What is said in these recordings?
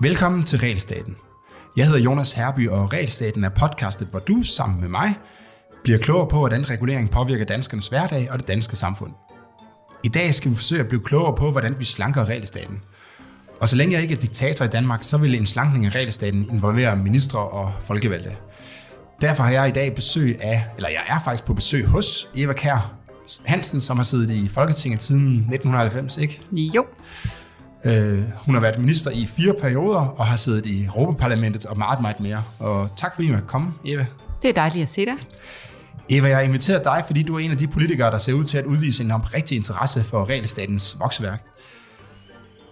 Velkommen til Realstaten. Jeg hedder Jonas Herby, og Realstaten er podcastet, hvor du sammen med mig bliver klogere på, hvordan regulering påvirker danskernes hverdag og det danske samfund. I dag skal vi forsøge at blive klogere på, hvordan vi slanker regelstaten. Og så længe jeg ikke er diktator i Danmark, så vil en slankning af regelstaten involvere ministre og folkevalgte. Derfor har jeg i dag besøg af, eller jeg er faktisk på besøg hos Eva Kær Hansen, som har siddet i Folketinget siden 1990, ikke? Jo. Øh, hun har været minister i fire perioder og har siddet i Europaparlamentet og meget, meget mere. Og tak fordi du måtte komme, Eva. Det er dejligt at se dig. Eva, jeg har inviteret dig, fordi du er en af de politikere, der ser ud til at udvise en oprigtig interesse for regelstatens vokseværk.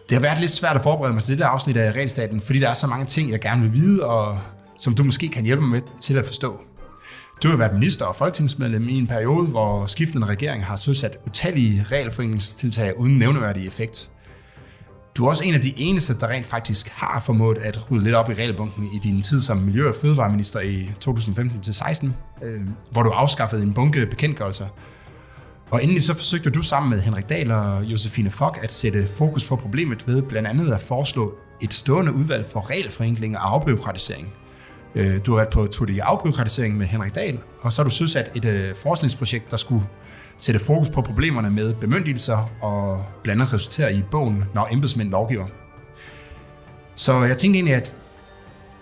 Det har været lidt svært at forberede mig til det afsnit af regelstaten, fordi der er så mange ting, jeg gerne vil vide, og som du måske kan hjælpe mig med til at forstå. Du har været minister og folketingsmedlem i en periode, hvor skiftende regeringer har søsat utallige regelforeningstiltag uden nævneværdig effekt. Du er også en af de eneste, der rent faktisk har formået at rulle lidt op i regelbunken i din tid som Miljø- og Fødevareminister i 2015-16, øh, hvor du afskaffede en bunke bekendtgørelser. Og endelig så forsøgte du sammen med Henrik Dahl og Josefine Fock at sætte fokus på problemet ved blandt andet at foreslå et stående udvalg for regelforenkling og afbyråkratisering. Øh, du har været på tur i afbyråkratisering med Henrik Dahl, og så har du søsat et øh, forskningsprojekt, der skulle sætte fokus på problemerne med bemyndigelser og blandt andet resultere i bogen, når embedsmænd lovgiver. Så jeg tænkte egentlig, at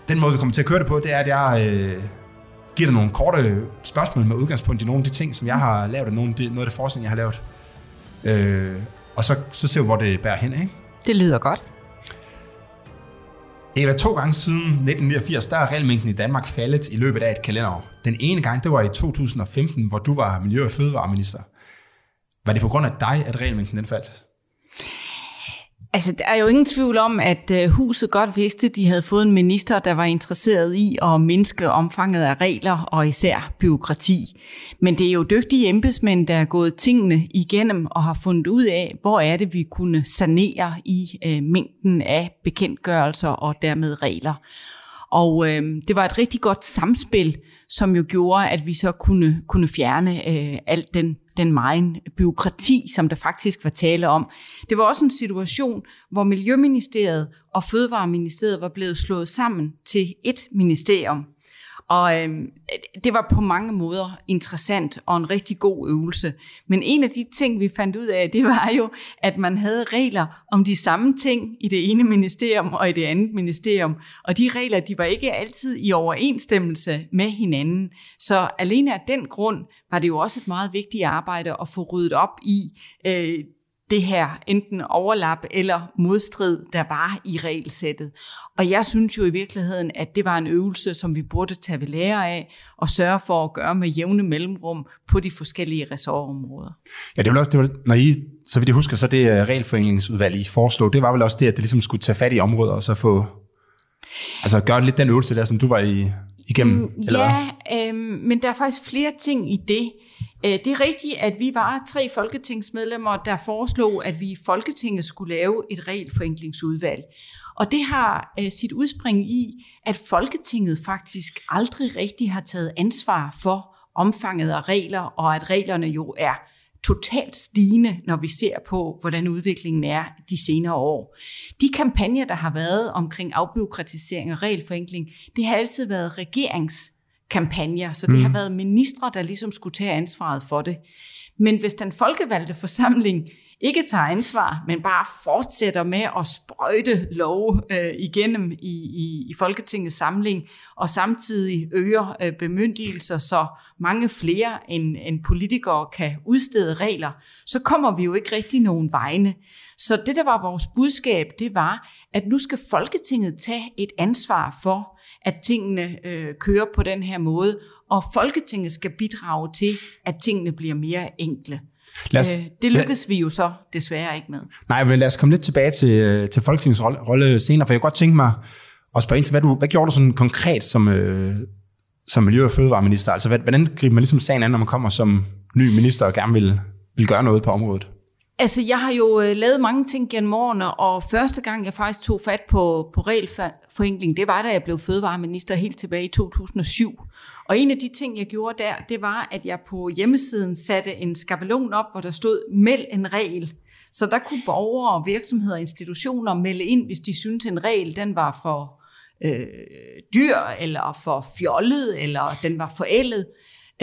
den måde, vi kommer til at køre det på, det er, at jeg øh, giver dig nogle korte spørgsmål med udgangspunkt i nogle af de ting, som jeg har lavet, og nogle af de, noget af det forskning, jeg har lavet. Øh, og så, så ser vi, hvor det bærer hen, ikke? Det lyder godt. Eva, to gange siden 1989, der er regelmængden i Danmark faldet i løbet af et kalenderår. Den ene gang, det var i 2015, hvor du var Miljø- og Fødevareminister. Var det på grund af dig, at regelmængden den faldt? Altså, der er jo ingen tvivl om, at øh, huset godt vidste, at de havde fået en minister, der var interesseret i at mindske omfanget af regler og især byråkrati. Men det er jo dygtige embedsmænd, der er gået tingene igennem og har fundet ud af, hvor er det, vi kunne sanere i øh, mængden af bekendtgørelser og dermed regler. Og øh, det var et rigtig godt samspil, som jo gjorde, at vi så kunne, kunne fjerne øh, alt den, den meget byråkrati, som der faktisk var tale om. Det var også en situation, hvor Miljøministeriet og Fødevareministeriet var blevet slået sammen til et ministerium. Og øhm, det var på mange måder interessant og en rigtig god øvelse. Men en af de ting, vi fandt ud af, det var jo, at man havde regler om de samme ting i det ene ministerium og i det andet ministerium. Og de regler, de var ikke altid i overensstemmelse med hinanden. Så alene af den grund var det jo også et meget vigtigt arbejde at få ryddet op i øh, det her enten overlap eller modstrid, der var i regelsættet. Og jeg synes jo i virkeligheden, at det var en øvelse, som vi burde tage ved lære af og sørge for at gøre med jævne mellemrum på de forskellige ressortområder. Ja, det var også, det var, når I, så vidt jeg husker, så det øh, regelforeningsudvalg, I foreslog, det var vel også det, at det ligesom skulle tage fat i områder og så få, altså gøre lidt den øvelse der, som du var i, igennem? Mm, eller ja, øh, men der er faktisk flere ting i det. Øh, det er rigtigt, at vi var tre folketingsmedlemmer, der foreslog, at vi i Folketinget skulle lave et regelforenklingsudvalg. Og det har øh, sit udspring i, at Folketinget faktisk aldrig rigtig har taget ansvar for omfanget af regler, og at reglerne jo er totalt stigende, når vi ser på, hvordan udviklingen er de senere år. De kampagner, der har været omkring afbiokratisering og regelforenkling, det har altid været regerings regeringskampagner, så det mm. har været ministre, der ligesom skulle tage ansvaret for det. Men hvis den folkevalgte forsamling ikke tager ansvar, men bare fortsætter med at sprøjte lov øh, igennem i, i, i Folketingets samling, og samtidig øger øh, bemyndigelser, så mange flere end, end politikere kan udstede regler, så kommer vi jo ikke rigtig nogen vegne. Så det, der var vores budskab, det var, at nu skal Folketinget tage et ansvar for, at tingene øh, kører på den her måde, og Folketinget skal bidrage til, at tingene bliver mere enkle. Lad os, øh, det lykkes vi jo så desværre ikke med. Nej, men lad os komme lidt tilbage til, øh, til Folketingets rolle, rolle senere, for jeg kunne godt tænke mig at spørge ind til, hvad, du, hvad gjorde du sådan konkret som, øh, som Miljø- og Fødevareminister? Altså, hvordan griber man ligesom sagen an, når man kommer som ny minister og gerne vil, vil gøre noget på området? Altså, jeg har jo øh, lavet mange ting gennem årene, og første gang, jeg faktisk tog fat på, på regelforenkling, det var, da jeg blev fødevareminister helt tilbage i 2007. Og en af de ting, jeg gjorde der, det var, at jeg på hjemmesiden satte en skabelon op, hvor der stod, meld en regel. Så der kunne borgere, virksomheder og institutioner melde ind, hvis de syntes, en regel den var for øh, dyr, eller for fjollet, eller den var forældet.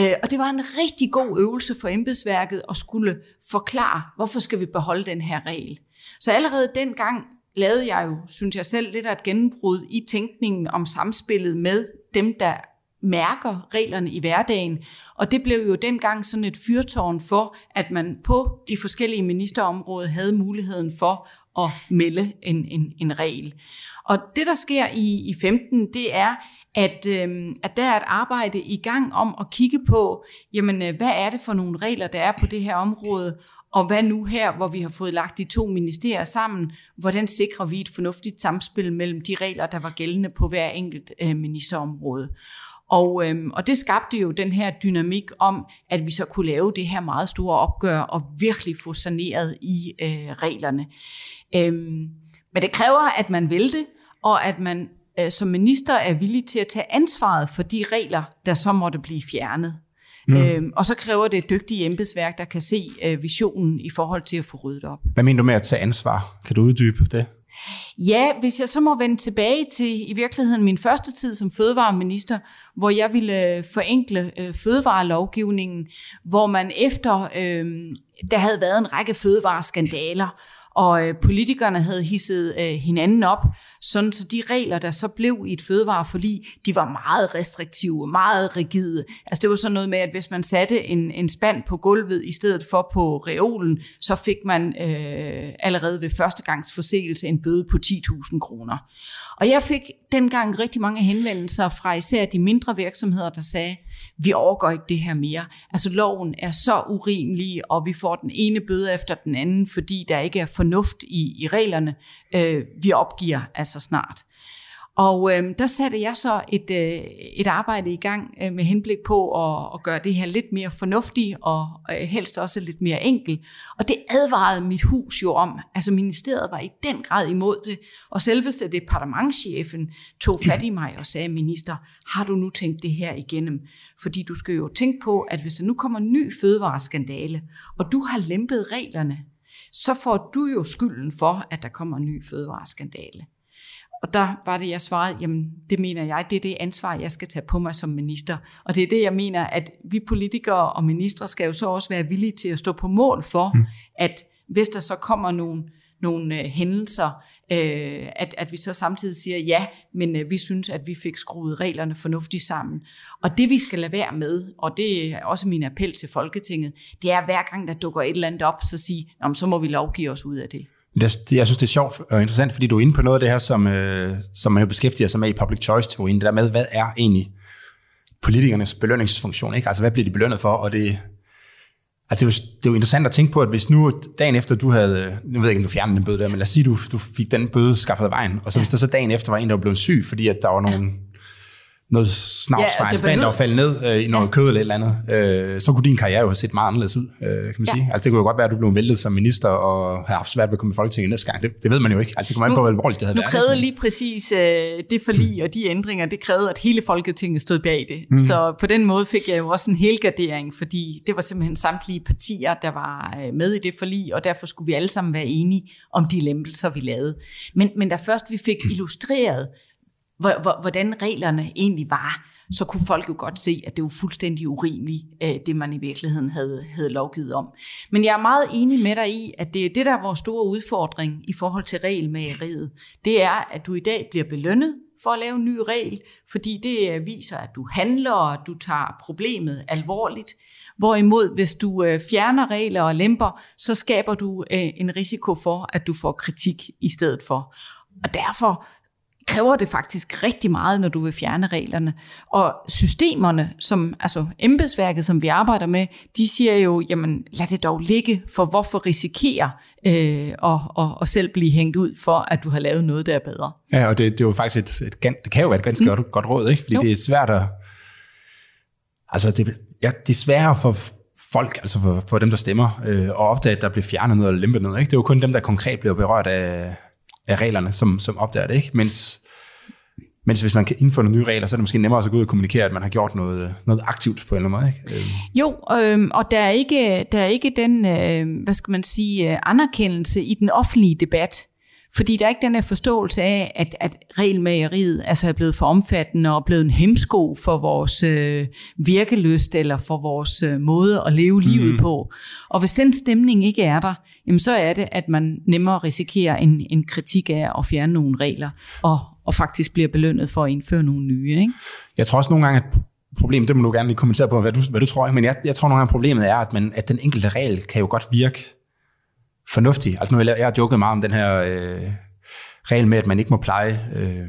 Øh, og det var en rigtig god øvelse for embedsværket at skulle forklare, hvorfor skal vi beholde den her regel. Så allerede dengang lavede jeg jo, synes jeg selv, lidt af et gennembrud i tænkningen om samspillet med dem, der mærker reglerne i hverdagen. Og det blev jo dengang sådan et fyrtårn for, at man på de forskellige ministerområder havde muligheden for at melde en, en, en regel. Og det, der sker i, i 15, det er, at, øh, at der er et arbejde i gang om at kigge på, jamen, øh, hvad er det for nogle regler, der er på det her område, og hvad nu her, hvor vi har fået lagt de to ministerier sammen, hvordan sikrer vi et fornuftigt samspil mellem de regler, der var gældende på hver enkelt øh, ministerområde. Og, øhm, og det skabte jo den her dynamik om, at vi så kunne lave det her meget store opgør og virkelig få saneret i øh, reglerne. Øhm, men det kræver, at man vil det, og at man øh, som minister er villig til at tage ansvaret for de regler, der så måtte blive fjernet. Mm. Øhm, og så kræver det et dygtigt embedsværk, der kan se øh, visionen i forhold til at få ryddet op. Hvad mener du med at tage ansvar? Kan du uddybe det? Ja, hvis jeg så må vende tilbage til i virkeligheden min første tid som fødevareminister, hvor jeg ville øh, forenkle øh, fødevarelovgivningen, hvor man efter, øh, der havde været en række fødevareskandaler, og øh, politikerne havde hisset øh, hinanden op, sådan så de regler, der så blev i et fødevareforlig, de var meget restriktive, meget rigide. Altså det var sådan noget med, at hvis man satte en, en spand på gulvet i stedet for på reolen, så fik man øh, allerede ved førstegangsforseelse en bøde på 10.000 kroner. Og jeg fik dengang rigtig mange henvendelser fra især de mindre virksomheder, der sagde, vi overgår ikke det her mere. Altså loven er så urimelig, og vi får den ene bøde efter den anden, fordi der ikke er fornuft i, i reglerne. Øh, vi opgiver altså snart. Og øh, der satte jeg så et, øh, et arbejde i gang øh, med henblik på at, at gøre det her lidt mere fornuftigt og øh, helst også lidt mere enkelt. Og det advarede mit hus jo om. Altså ministeriet var i den grad imod det. Og selveste departementchefen tog fat i mig og sagde, minister, har du nu tænkt det her igennem? Fordi du skal jo tænke på, at hvis der nu kommer en ny fødevareskandale, og du har lempet reglerne, så får du jo skylden for, at der kommer en ny fødevareskandale. Og der var det, jeg svarede, jamen det mener jeg, det er det ansvar, jeg skal tage på mig som minister. Og det er det, jeg mener, at vi politikere og ministre skal jo så også være villige til at stå på mål for, mm. at hvis der så kommer nogle, nogle øh, hændelser, øh, at, at vi så samtidig siger, ja, men øh, vi synes, at vi fik skruet reglerne fornuftigt sammen. Og det vi skal lade være med, og det er også min appel til Folketinget, det er hver gang, der dukker et eller andet op, så sige, så må vi lovgive os ud af det. Jeg synes, det er sjovt og interessant, fordi du er inde på noget af det her, som, øh, som man jo beskæftiger sig med i public choice-teorien. Det der med, hvad er egentlig politikernes belønningsfunktion? Ikke? Altså, hvad bliver de belønnet for? Og det, altså, det, er jo, det er jo interessant at tænke på, at hvis nu dagen efter du havde, nu ved jeg ikke, om du fjernede den bøde der, men lad os sige, du, du fik den bøde skaffet af vejen, og så hvis der så dagen efter var en, der var blevet syg, fordi at der var nogle noget snavs ja, fra en spand, der var faldet ned øh, i noget ja. kød eller et eller andet, øh, så kunne din karriere jo have set meget anderledes ud, øh, kan man ja. sige. Altså det kunne jo godt være, at du blev væltet som minister og havde haft svært ved at komme i Folketinget næste gang. Det, det ved man jo ikke. Altså det kommer an på, hvor alvorligt det havde nu været. Nu krævede lige præcis øh, det forlig og de ændringer, det krævede, at hele Folketinget stod bag det. Mm. Så på den måde fik jeg jo også en helgardering, fordi det var simpelthen samtlige partier, der var øh, med i det forlig, og derfor skulle vi alle sammen være enige om de lempelser, vi lavede. Men, men da først vi fik illustreret, hvordan reglerne egentlig var, så kunne folk jo godt se, at det var fuldstændig urimeligt, øh, det man i virkeligheden havde, havde lovgivet om. Men jeg er meget enig med dig i, at det er det, der er vores store udfordring i forhold til regelmageriet. Det er, at du i dag bliver belønnet for at lave en ny regel, fordi det øh, viser, at du handler, og du tager problemet alvorligt. Hvorimod, hvis du øh, fjerner regler og lemper, så skaber du en risiko for, at du får kritik i stedet for. Og derfor kræver det faktisk rigtig meget, når du vil fjerne reglerne. Og systemerne, som, altså embedsværket, som vi arbejder med, de siger jo, jamen lad det dog ligge, for hvorfor risikere øh, og, og, og selv blive hængt ud for, at du har lavet noget, der er bedre. Ja, og det, det er jo faktisk et, et, det kan jo være et ganske mm. godt, godt råd, ikke? fordi jo. det er svært at, altså det, ja, det er sværere for folk, altså for, for dem, der stemmer, øh, og opdage, at der bliver fjernet noget eller lempet noget. Ikke? Det er jo kun dem, der konkret bliver berørt af, af reglerne, som, som opdager det. Ikke? Mens, mens hvis man kan indføre nogle nye regler, så er det måske nemmere at gå ud og kommunikere, at man har gjort noget, noget aktivt på en eller anden måde. Ikke? Øh. Jo, øh, og der er ikke, der er ikke den, øh, hvad skal man sige, øh, anerkendelse i den offentlige debat fordi der er ikke den her forståelse af, at, at regelmageriet altså er blevet for omfattende og blevet en hemsko for vores øh, virkeløst eller for vores øh, måde at leve livet mm. på. Og hvis den stemning ikke er der, jamen så er det, at man nemmere risikerer en, en kritik af at fjerne nogle regler og, og faktisk bliver belønnet for at indføre nogle nye. Ikke? Jeg tror også nogle gange, at problemet, det må du gerne lige kommentere på, hvad du, hvad du tror, men jeg, jeg tror nogle gange, at problemet er, at, man, at den enkelte regel kan jo godt virke fornuftig. Altså nu, jeg har joket meget om den her øh, regel med, at man ikke må pleje øh,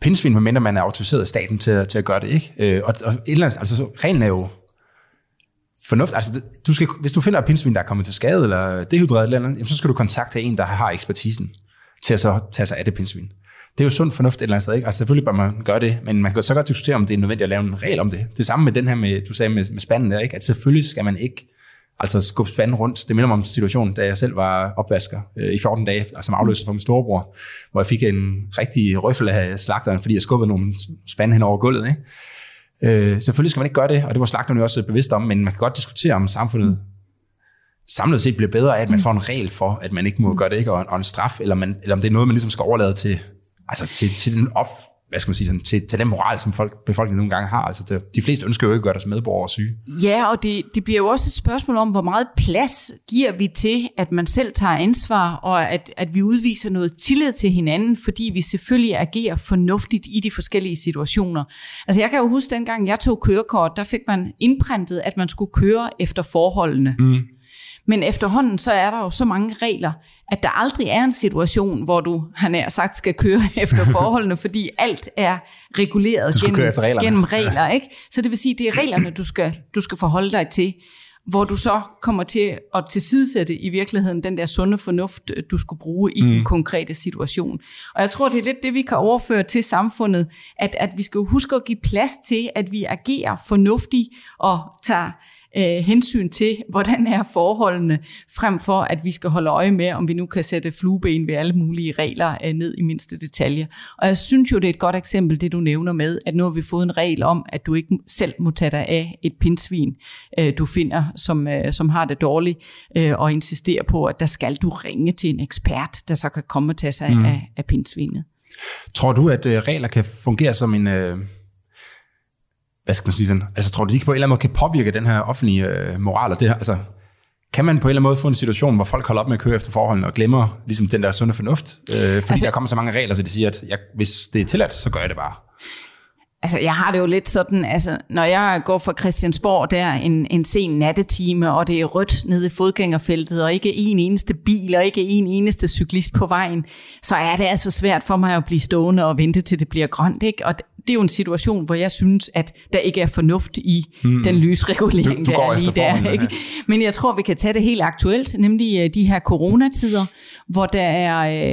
pindsvin, medmindre man er autoriseret af staten til, til at gøre det. ikke. Øh, og, og et eller andet, altså, så, reglen er jo fornuft. Altså, du skal, hvis du finder et pindsvin, der er kommet til skade, eller dehydreret eller andet, jamen, så skal du kontakte en, der har ekspertisen til at så tage sig af det pindsvin. Det er jo sund fornuft et eller andet sted, ikke? Altså selvfølgelig bør man gøre det, men man kan så godt diskutere, om det er nødvendigt at lave en regel om det. Det samme med den her, med, du sagde med, med spanden der, ikke? At selvfølgelig skal man ikke altså skubbe spanden rundt. Det minder mig om en situation, da jeg selv var opvasker øh, i 14 dage, altså som afløser for min storebror, hvor jeg fik en rigtig røffel af slagteren, fordi jeg skubbede nogle spande hen over gulvet. Ikke? Øh, selvfølgelig skal man ikke gøre det, og det var slagterne jo også bevidst om, men man kan godt diskutere, om samfundet samlet set bliver bedre af, at man får en regel for, at man ikke må gøre det, ikke? Og, en, og en straf, eller, man, eller om det er noget, man ligesom skal overlade til, altså til, til den op, hvad skal man sige, sådan, til, til den moral, som folk, befolkningen nogle gange har. Altså, det, de fleste ønsker jo ikke at gøre deres medborgere syge. Ja, og det, det bliver jo også et spørgsmål om, hvor meget plads giver vi til, at man selv tager ansvar, og at, at vi udviser noget tillid til hinanden, fordi vi selvfølgelig agerer fornuftigt i de forskellige situationer. Altså jeg kan jo huske, dengang jeg tog kørekort, der fik man indprintet, at man skulle køre efter forholdene. Mm. Men efterhånden så er der jo så mange regler, at der aldrig er en situation, hvor du, han er sagt, skal køre efter forholdene, fordi alt er reguleret gennem, gennem regler. Ikke? Så det vil sige, det er reglerne, du skal, du skal forholde dig til, hvor du så kommer til at tilsidesætte i virkeligheden den der sunde fornuft, du skulle bruge i mm. den konkrete situation. Og jeg tror, det er lidt det, vi kan overføre til samfundet, at, at vi skal huske at give plads til, at vi agerer fornuftigt og tager øh, hensyn til, hvordan er forholdene, frem for at vi skal holde øje med, om vi nu kan sætte flueben ved alle mulige regler øh, ned i mindste detalje. Og jeg synes jo, det er et godt eksempel, det du nævner med, at nu har vi fået en regel om, at du ikke selv må tage dig af et pindsvin, øh, du finder, som, øh, som har det dårligt, øh, og insistere på, at der skal du ringe til en ekspert, der så kan komme og tage sig mm. af, af pindsvinet. Tror du, at øh, regler kan fungere som en... Øh hvad skal man sige sådan, altså tror du, de på en eller anden måde kan påvirke den her offentlige øh, moral, og det her, altså, kan man på en eller anden måde få en situation, hvor folk holder op med at køre efter forholdene og glemmer ligesom den der sunde fornuft? Øh, fordi altså, der kommer så mange regler, så de siger, at jeg, hvis det er tilladt, så gør jeg det bare. Altså, jeg har det jo lidt sådan, altså, når jeg går fra Christiansborg der en, en sen nattetime, og det er rødt nede i fodgængerfeltet, og ikke en eneste bil, og ikke en eneste cyklist på vejen, så er det altså svært for mig at blive stående og vente til det bliver grønt, ikke? Og det er jo en situation, hvor jeg synes, at der ikke er fornuft i hmm. den lysregulering, du, du der er lige der. Ikke? Men jeg tror, vi kan tage det helt aktuelt, nemlig øh, de her coronatider, hvor der er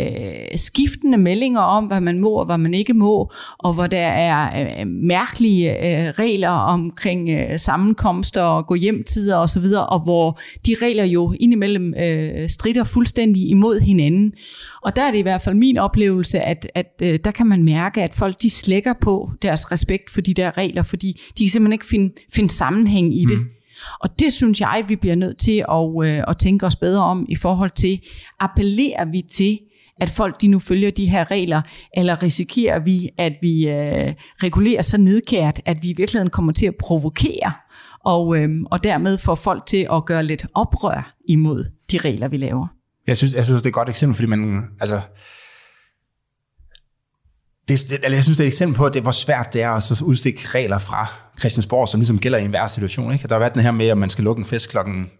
øh, skiftende meldinger om, hvad man må og hvad man ikke må, og hvor der er øh, mærkelige øh, regler omkring øh, sammenkomster og gå hjem tider osv., og hvor de regler jo indimellem øh, strider fuldstændig imod hinanden. Og der er det i hvert fald min oplevelse, at, at øh, der kan man mærke, at folk de slækker på deres respekt for de der regler, fordi de kan simpelthen ikke finde, finde sammenhæng i det. Mm. Og det synes jeg, vi bliver nødt til at, øh, at tænke os bedre om i forhold til, appellerer vi til, at folk de nu følger de her regler, eller risikerer vi, at vi øh, regulerer så nedkært, at vi i virkeligheden kommer til at provokere, og, øh, og dermed får folk til at gøre lidt oprør imod de regler, vi laver. Jeg synes, jeg synes det er et godt eksempel, fordi man, altså, det, det, jeg synes, det er et eksempel på, at det, hvor svært det er at så udstikke regler fra Christiansborg, som ligesom gælder i enhver situation. Ikke? Der har været den her med, at man skal lukke en fest klokken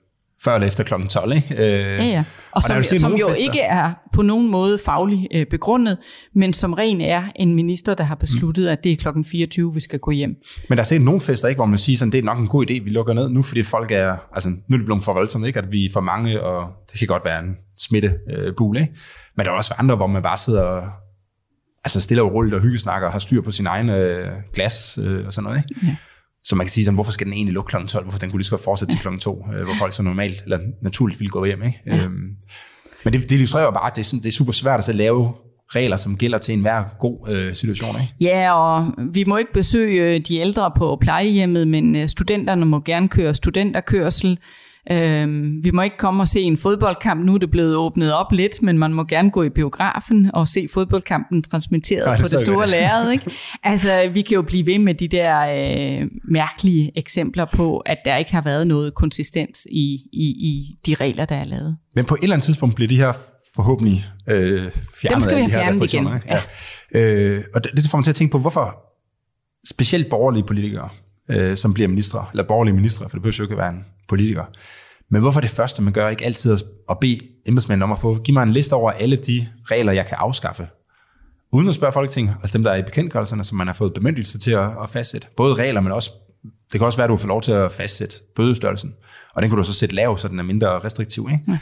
før eller efter klokken 12. Ikke? Øh, ja, ja. Og, og som, jo, som jo ikke er på nogen måde fagligt øh, begrundet, men som ren er en minister, der har besluttet, mm. at det er klokken 24, vi skal gå hjem. Men der er set nogle fester, ikke, hvor man siger, sådan, det er nok en god idé, vi lukker ned nu, fordi folk er, altså nu er det blevet for voldsomt, ikke? at vi er for mange, og det kan godt være en smittebule. Øh, ikke? Men der er også andre, hvor man bare sidder og altså stille og roligt og hyggesnakker og har styr på sin egen øh, glas øh, og sådan noget. Ikke? Ja. Så man kan sige, sådan, hvorfor skal den egentlig lukke kl. 12? Hvorfor den kunne lige så godt fortsætte til kl. 2, øh, hvor folk så normalt eller naturligt ville gå hjem. Ikke? Ja. Øhm, men det, det illustrerer jo bare, at det er, sådan, det er super svært at så lave regler, som gælder til enhver god øh, situation. Ikke? Ja, og vi må ikke besøge de ældre på plejehjemmet, men øh, studenterne må gerne køre studenterkørsel. Øhm, vi må ikke komme og se en fodboldkamp. Nu er det blevet åbnet op lidt, men man må gerne gå i biografen og se fodboldkampen transmitteret Nej, det på det store lærred. Ikke? Altså, vi kan jo blive ved med de der øh, mærkelige eksempler på, at der ikke har været noget konsistens i, i, i de regler, der er lavet. Men på et eller andet tidspunkt bliver de her forhåbentlig øh, fjernet Dem skal vi af de her restriktioner. Igen. Ja. Ja. Øh, og det, det får mig til at tænke på, hvorfor specielt borgerlige politikere, øh, som bliver ministre, eller borgerlige ministre, for det behøver jo ikke at være en politiker, men hvorfor det første, man gør, ikke altid at bede embedsmændene om at få, give mig en liste over alle de regler, jeg kan afskaffe, uden at spørge Folketinget, altså dem, der er i bekendtgørelserne, som man har fået bemyndigelse til at, at fastsætte. Både regler, men også, det kan også være, at du får lov til at fastsætte bødestørrelsen, og den kan du så sætte lav, så den er mindre restriktiv. Ikke?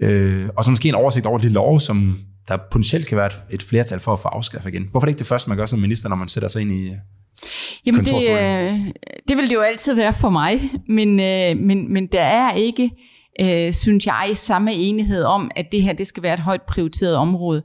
Ja. Øh, og så måske en oversigt over de love, som der potentielt kan være et, et flertal for at få afskaffet igen. Hvorfor er det ikke det første, man gør som minister, når man sætter sig ind i Jamen det, øh, det vil det jo altid være for mig, men, øh, men, men der er ikke, øh, synes jeg, samme enighed om, at det her det skal være et højt prioriteret område.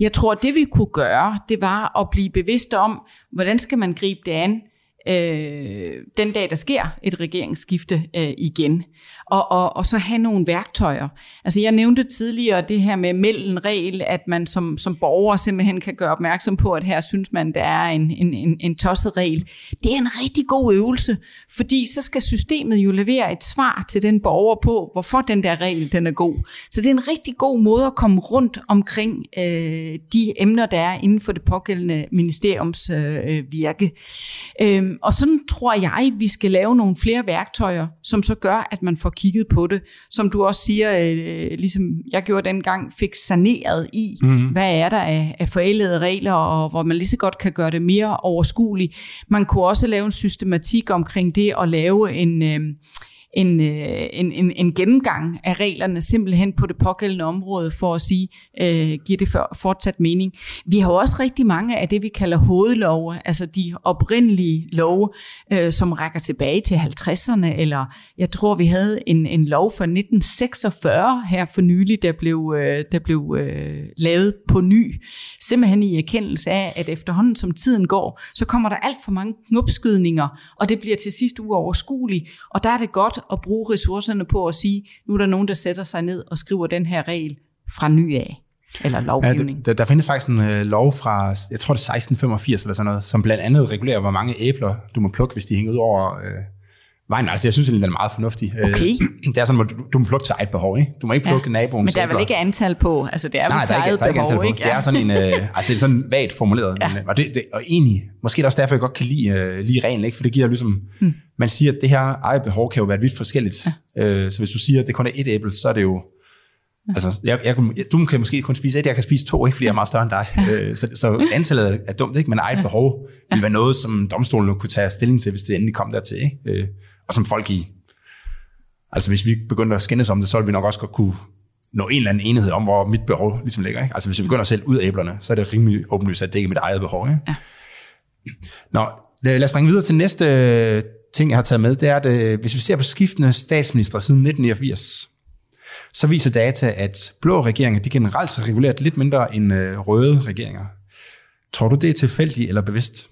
Jeg tror, det vi kunne gøre, det var at blive bevidste om, hvordan skal man gribe det an, øh, den dag, der sker et regeringsskifte øh, igen og, og, og så have nogle værktøjer. Altså jeg nævnte tidligere det her med mellem regel, at man som, som borger simpelthen kan gøre opmærksom på, at her synes man, der er en, en, en, en tosset regel. Det er en rigtig god øvelse, fordi så skal systemet jo levere et svar til den borger på, hvorfor den der regel den er god. Så det er en rigtig god måde at komme rundt omkring øh, de emner, der er inden for det pågældende ministeriums øh, øh virke. Øh, og sådan tror jeg, vi skal lave nogle flere værktøjer, som så gør, at man får kigget på det. Som du også siger, øh, ligesom jeg gjorde dengang, fik saneret i, mm-hmm. hvad er der af, af forældede regler, og hvor man lige så godt kan gøre det mere overskueligt. Man kunne også lave en systematik omkring det, og lave en... Øh, en, øh, en, en, en gennemgang af reglerne simpelthen på det pågældende område for at sige, øh, giver det for, fortsat mening. Vi har også rigtig mange af det, vi kalder hovedlove, altså de oprindelige love, øh, som rækker tilbage til 50'erne, eller jeg tror, vi havde en, en lov fra 1946 her for nylig, der blev, øh, der blev øh, lavet på ny, simpelthen i erkendelse af, at efterhånden som tiden går, så kommer der alt for mange knopskydninger, og det bliver til sidst uoverskueligt, og der er det godt at bruge ressourcerne på at sige, nu er der nogen, der sætter sig ned og skriver den her regel fra ny af eller lovgivning. Ja, der, der findes faktisk en uh, lov fra, jeg tror det er 1685 eller sådan noget, som blandt andet regulerer, hvor mange æbler du må plukke, hvis de hænger ud over vejen. Altså jeg synes, det er meget fornuftigt. Øh, okay. det er sådan, at du, du må plukke til eget behov, ikke? Du må ikke plukke ja. naboens Men der er vel ikke antal på? Altså det er vel Nej, der er ikke, der er ikke antal på. Ikke? Det er sådan en, uh, altså det er sådan vagt formuleret. Ja. Men, og, det, det, og egentlig, måske er det også derfor, jeg godt kan lide, uh, lide reglen, ikke? For det giver ligesom, hmm. man siger, at det her eget behov kan jo være vidt forskelligt. Ja. Uh, så hvis du siger, at det kun er et æble, så er det jo, Altså, jeg, jeg, du kan måske kun spise et, jeg kan spise to, ikke, fordi jeg er meget større end dig. Ja. Så, så antallet er dumt, ikke? men eget behov vil være noget, som domstolen kunne tage stilling til, hvis det endelig kom dertil. Ikke? Og som folk i Altså hvis vi begynder at skændes om det, så vil vi nok også godt kunne nå en eller anden enighed om, hvor mit behov ligesom ligger. Ikke? Altså hvis vi begynder at sælge ud af æblerne, så er det rimelig åbenlyst, at det ikke er mit eget behov. Ikke? Ja. Nå, lad os springe videre til næste øh, ting, jeg har taget med. Det er, at øh, hvis vi ser på skiftende statsminister siden 1989, så viser data, at blå regeringer de generelt har reguleret lidt mindre end øh, røde regeringer. Tror du, det er tilfældigt eller bevidst?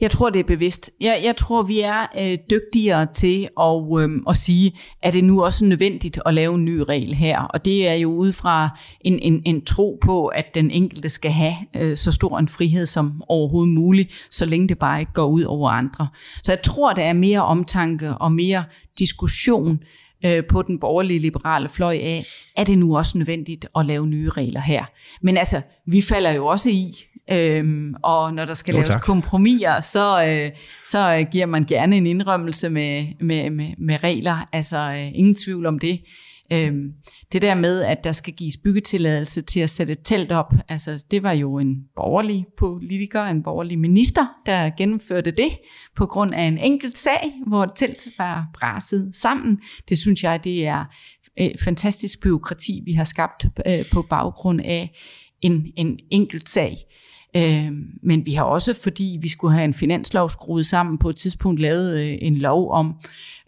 Jeg tror, det er bevidst. Jeg, jeg tror, vi er øh, dygtigere til at, øh, at sige, at det nu også nødvendigt at lave en ny regel her. Og det er jo ud fra en, en, en tro på, at den enkelte skal have øh, så stor en frihed som overhovedet muligt, så længe det bare ikke går ud over andre. Så jeg tror, der er mere omtanke og mere diskussion øh, på den borgerlige liberale fløj af, er det nu også nødvendigt at lave nye regler her. Men altså, vi falder jo også i, Øhm, og når der skal jo, laves tak. kompromiser, så, øh, så øh, giver man gerne en indrømmelse med, med, med, med regler. Altså øh, ingen tvivl om det. Øhm, det der med, at der skal gives byggetilladelse til at sætte et telt op, altså det var jo en borgerlig politiker, en borgerlig minister, der gennemførte det på grund af en enkelt sag, hvor et telt var braset sammen. Det synes jeg, det er øh, fantastisk byråkrati, vi har skabt øh, på baggrund af en, en enkelt sag. Øh, men vi har også, fordi vi skulle have en finanslov skruet sammen, på et tidspunkt lavet øh, en lov om,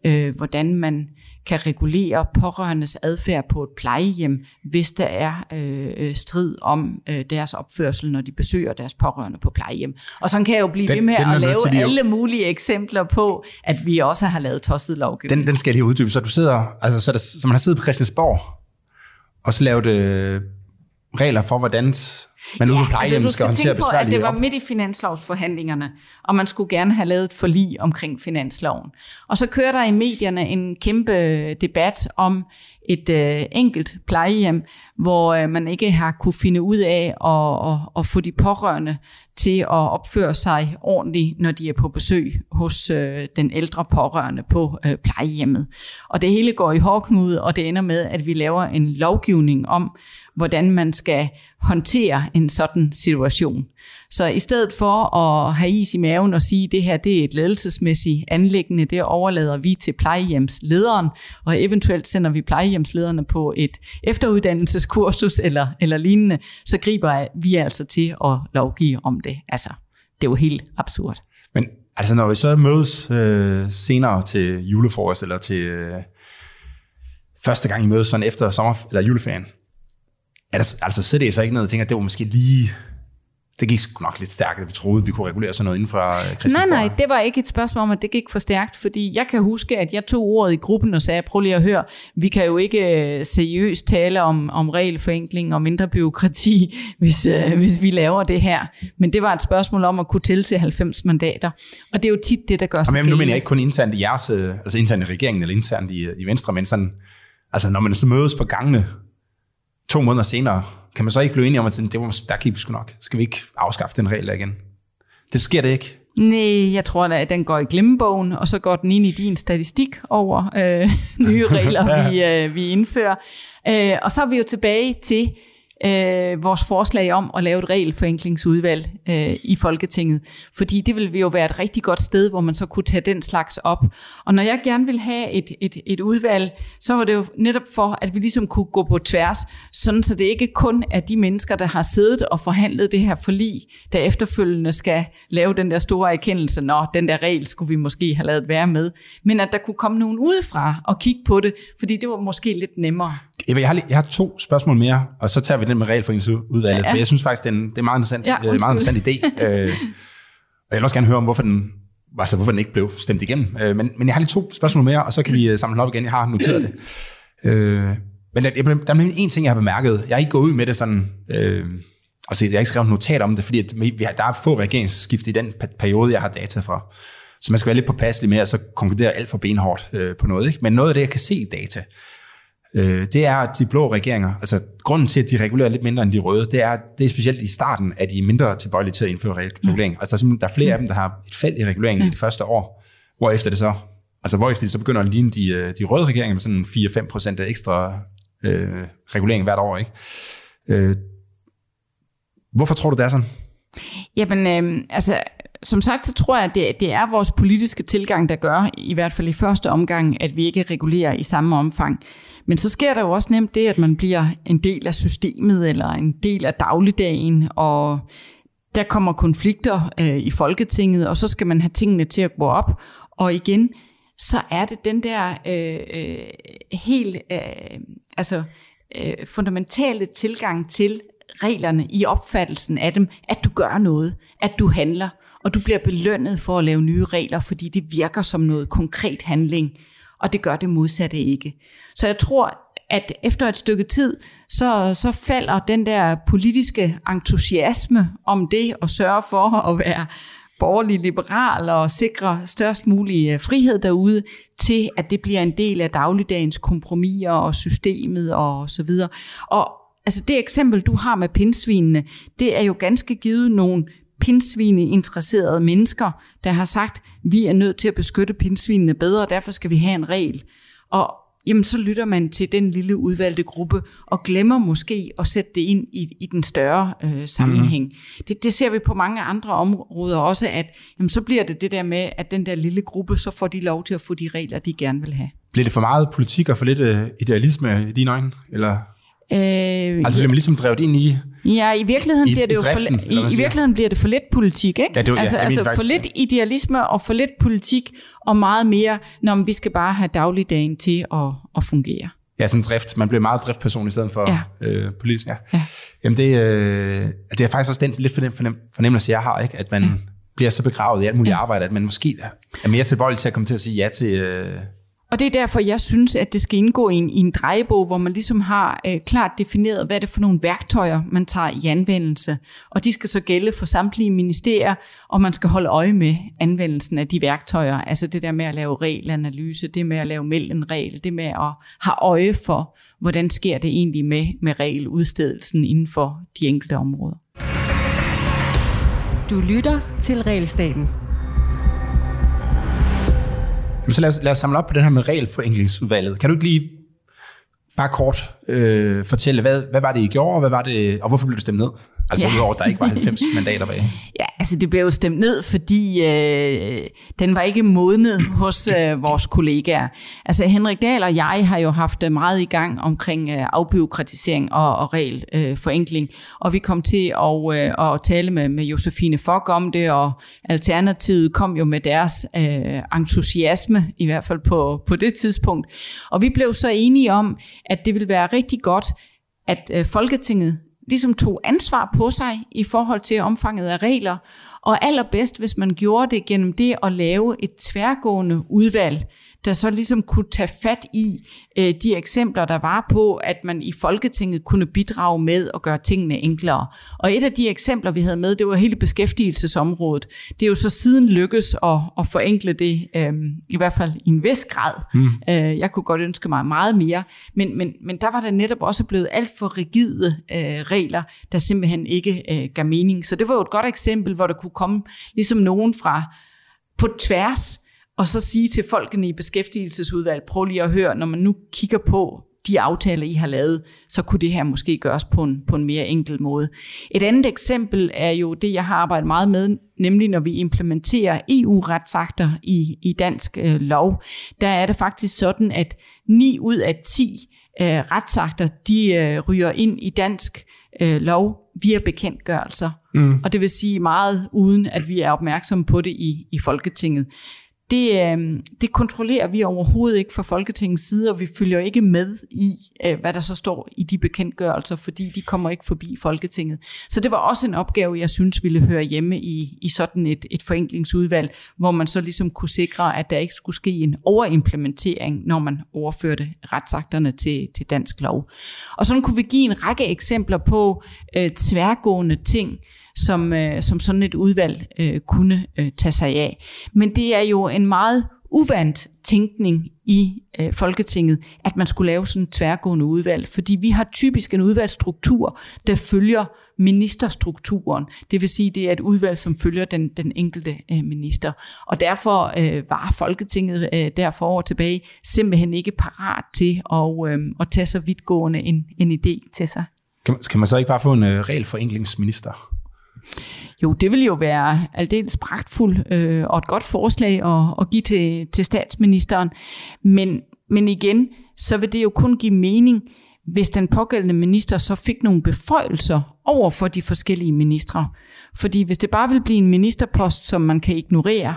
øh, hvordan man kan regulere pårørendes adfærd på et plejehjem, hvis der er øh, øh, strid om øh, deres opførsel, når de besøger deres pårørende på plejehjem. Og sådan kan jeg jo blive den, ved med at lave alle mulige eksempler på, at vi også har lavet tosset lovgivning. Den, den skal jeg lige uddybe. Så du sidder, altså så, der, så man har siddet på Christiansborg, og så lavet øh, regler for, hvordan man ja, ude på plejehjem altså, skal, håndtere på, at det var midt i finanslovsforhandlingerne, og man skulle gerne have lavet et forlig omkring finansloven. Og så kører der i medierne en kæmpe debat om et øh, enkelt plejehjem, hvor øh, man ikke har kunne finde ud af at, at, at få de pårørende til at opføre sig ordentligt, når de er på besøg hos øh, den ældre pårørende på øh, plejehjemmet. Og det hele går i hårdknude, og det ender med, at vi laver en lovgivning om, hvordan man skal håndtere en sådan situation. Så i stedet for at have is i maven og sige, at det her det er et ledelsesmæssigt anlæggende, det overlader vi til plejehjemslederen, og eventuelt sender vi plejehjemslederne på et kursus eller, eller lignende, så griber vi altså til at lovgive om det. Altså, det er jo helt absurd. Men altså, når vi så mødes øh, senere til julefrokost, eller til øh, første gang I mødes sådan efter sommer, eller juleferien, er der, altså sidder I så ikke noget og tænker, at det var måske lige det gik sgu nok lidt stærkt, at vi troede, at vi kunne regulere sådan noget inden for øh, Nej, nej, det var ikke et spørgsmål om, at det gik for stærkt, fordi jeg kan huske, at jeg tog ordet i gruppen og sagde, prøv lige at høre, vi kan jo ikke øh, seriøst tale om, om regelforenkling og mindre byråkrati, hvis, uh, hvis vi laver det her. Men det var et spørgsmål om at kunne tælle til 90 mandater, og det er jo tit det, der gør sig Jamen, Nu mener jeg ikke kun internt i jeres, altså internt i regeringen eller internt i, i Venstre, men sådan, altså når man så mødes på gangene to måneder senere, kan man så ikke blive enige om, at det var, der gik vi sgu nok. Skal vi ikke afskaffe den regel igen? Det sker det ikke. Nej, jeg tror, at den går i glemmebogen, og så går den ind i din statistik over øh, nye regler, vi, øh, vi indfører. Øh, og så er vi jo tilbage til øh, vores forslag om at lave et regelforenklingsudvalg øh, i Folketinget. Fordi det vil jo være et rigtig godt sted, hvor man så kunne tage den slags op. Og når jeg gerne vil have et, et, et udvalg, så var det jo netop for, at vi ligesom kunne gå på tværs, sådan så det ikke kun er de mennesker, der har siddet og forhandlet det her forlig, der efterfølgende skal lave den der store erkendelse, når den der regel skulle vi måske have lavet være med, men at der kunne komme nogen udefra og kigge på det, fordi det var måske lidt nemmere. Jeg har, jeg har to spørgsmål mere, og så tager vi den med regelforeningsudvalget, ja, ja. for jeg synes faktisk, det er en, det er meget interessant, ja, øh, meget interessant idé. øh, og jeg vil også gerne høre om, hvorfor den, altså, hvorfor den ikke blev stemt igennem. Øh, men, men jeg har lige to spørgsmål mere, og så kan vi øh, samle op igen. Jeg har noteret det. Øh, men der, der er nemlig en ting, jeg har bemærket. Jeg har ikke gået ud med det sådan... Øh, altså, jeg har ikke skrevet notat om det, fordi at vi har, der er få regeringsskift i den periode, jeg har data fra. Så man skal være lidt påpasselig med at så konkludere alt for benhårdt øh, på noget. Ikke? Men noget af det, jeg kan se i data, øh, det er, at de blå regeringer, altså grunden til, at de regulerer lidt mindre end de røde, det er, det er specielt i starten, at de er mindre tilbøjelige til at indføre regulering. Mm. Altså der er, der er flere mm. af dem, der har et fald i reguleringen mm. i det første år, hvor efter det så, altså hvor efter det så begynder at ligne de, øh, de røde regeringer med sådan 4-5% ekstra øh, regulering hvert år. Ikke? Øh, hvorfor tror du, det er sådan? Jamen, øh, altså som sagt, så tror jeg, at det, det er vores politiske tilgang, der gør, i hvert fald i første omgang, at vi ikke regulerer i samme omfang. Men så sker der jo også nemt det, at man bliver en del af systemet, eller en del af dagligdagen, og der kommer konflikter øh, i Folketinget, og så skal man have tingene til at gå op. Og igen, så er det den der øh, øh, helt øh, altså, øh, fundamentale tilgang til reglerne i opfattelsen af dem, at du gør noget, at du handler og du bliver belønnet for at lave nye regler, fordi det virker som noget konkret handling, og det gør det modsatte ikke. Så jeg tror, at efter et stykke tid, så, så falder den der politiske entusiasme om det at sørge for at være borgerlig liberal og sikre størst mulig øh, frihed derude, til at det bliver en del af dagligdagens kompromiser og systemet og så videre. Og altså det eksempel, du har med pindsvinene, det er jo ganske givet nogle pindsvine interesserede mennesker, der har sagt, vi er nødt til at beskytte pindsvinene bedre, og derfor skal vi have en regel. Og jamen, så lytter man til den lille udvalgte gruppe, og glemmer måske at sætte det ind i, i den større øh, sammenhæng. Mm. Det, det ser vi på mange andre områder også, at jamen, så bliver det det der med, at den der lille gruppe, så får de lov til at få de regler, de gerne vil have. Bliver det for meget politik og for lidt øh, idealisme i dine øjne? Eller? Øh, altså bliver man ligesom drevet ind i Ja, i virkeligheden, i, bliver, det jo driften, for, i, i virkeligheden bliver det for lidt politik, ikke? Ja, det var, altså, ja, altså faktisk, for lidt idealisme og for lidt politik og meget mere, når vi skal bare have dagligdagen til at, at fungere. Ja, sådan drift. Man bliver meget driftperson i stedet for ja. øh, politisk. Ja. ja. Jamen det, øh, det er faktisk også den, lidt for den fornem, fornemmelse, jeg har, ikke? at man ja. bliver så begravet i alt muligt ja. arbejde, at man måske er mere tilbøjelig til at komme til at sige ja til... Øh, og det er derfor, jeg synes, at det skal indgå i en, i en drejebog, hvor man ligesom har øh, klart defineret, hvad det er for nogle værktøjer, man tager i anvendelse. Og de skal så gælde for samtlige ministerier, og man skal holde øje med anvendelsen af de værktøjer. Altså det der med at lave regelanalyse, det med at lave meld regel, det med at have øje for, hvordan sker det egentlig med, med regeludstedelsen inden for de enkelte områder. Du lytter til Regelstaten. Men så lad os, lad os samle op på den her med regelforenklingsudvalget. Kan du ikke lige bare kort øh, fortælle, hvad, hvad var det, I gjorde, og, hvad var det, og hvorfor blev det stemt ned? Altså ja. udover, at der ikke var 90 mandater bag. Ja, altså det blev jo stemt ned, fordi øh, den var ikke modnet hos øh, vores kollegaer. Altså Henrik Dahl og jeg har jo haft øh, meget i gang omkring øh, afbiokratisering og, og regelforenkling, øh, og vi kom til at, øh, at tale med, med Josefine Fock om det, og Alternativet kom jo med deres øh, entusiasme, i hvert fald på, på det tidspunkt. Og vi blev så enige om, at det ville være rigtig godt, at øh, Folketinget ligesom tog ansvar på sig i forhold til omfanget af regler, og allerbedst, hvis man gjorde det gennem det at lave et tværgående udvalg, der så ligesom kunne tage fat i øh, de eksempler, der var på, at man i Folketinget kunne bidrage med at gøre tingene enklere. Og et af de eksempler, vi havde med, det var hele beskæftigelsesområdet. Det er jo så siden lykkes at, at forenkle det, øh, i hvert fald i en vis grad. Mm. Øh, jeg kunne godt ønske mig meget mere, men, men, men der var der netop også blevet alt for rigide øh, regler, der simpelthen ikke øh, gav mening. Så det var jo et godt eksempel, hvor der kunne komme ligesom nogen fra på tværs og så sige til folkene i beskæftigelsesudvalg, prøv lige at høre, når man nu kigger på de aftaler, I har lavet, så kunne det her måske gøres på en, på en mere enkel måde. Et andet eksempel er jo det, jeg har arbejdet meget med, nemlig når vi implementerer EU-retsakter i, i dansk øh, lov. Der er det faktisk sådan, at 9 ud af 10 øh, retsakter, de øh, ryger ind i dansk øh, lov via bekendtgørelser. Mm. Og det vil sige meget uden, at vi er opmærksomme på det i, i Folketinget det, øh, det kontrollerer vi overhovedet ikke fra Folketingets side, og vi følger ikke med i, øh, hvad der så står i de bekendtgørelser, fordi de kommer ikke forbi Folketinget. Så det var også en opgave, jeg synes ville høre hjemme i, i sådan et, et forenklingsudvalg, hvor man så ligesom kunne sikre, at der ikke skulle ske en overimplementering, når man overførte retsakterne til, til dansk lov. Og sådan kunne vi give en række eksempler på øh, tværgående ting, som, øh, som sådan et udvalg øh, kunne øh, tage sig af. Men det er jo en meget uvandt tænkning i øh, Folketinget, at man skulle lave sådan et tværgående udvalg, fordi vi har typisk en udvalgsstruktur, der følger ministerstrukturen. Det vil sige, det er et udvalg, som følger den, den enkelte øh, minister. Og derfor øh, var Folketinget øh, derfor år tilbage simpelthen ikke parat til at, øh, at tage så vidtgående en, en idé til sig. Kan, kan man så ikke bare få en øh, regelforenklingsminister? Jo, det vil jo være aldeles pragtfuldt øh, og et godt forslag at, at give til, til statsministeren. Men, men igen, så vil det jo kun give mening, hvis den pågældende minister så fik nogle beføjelser over for de forskellige ministre. Fordi hvis det bare vil blive en ministerpost, som man kan ignorere,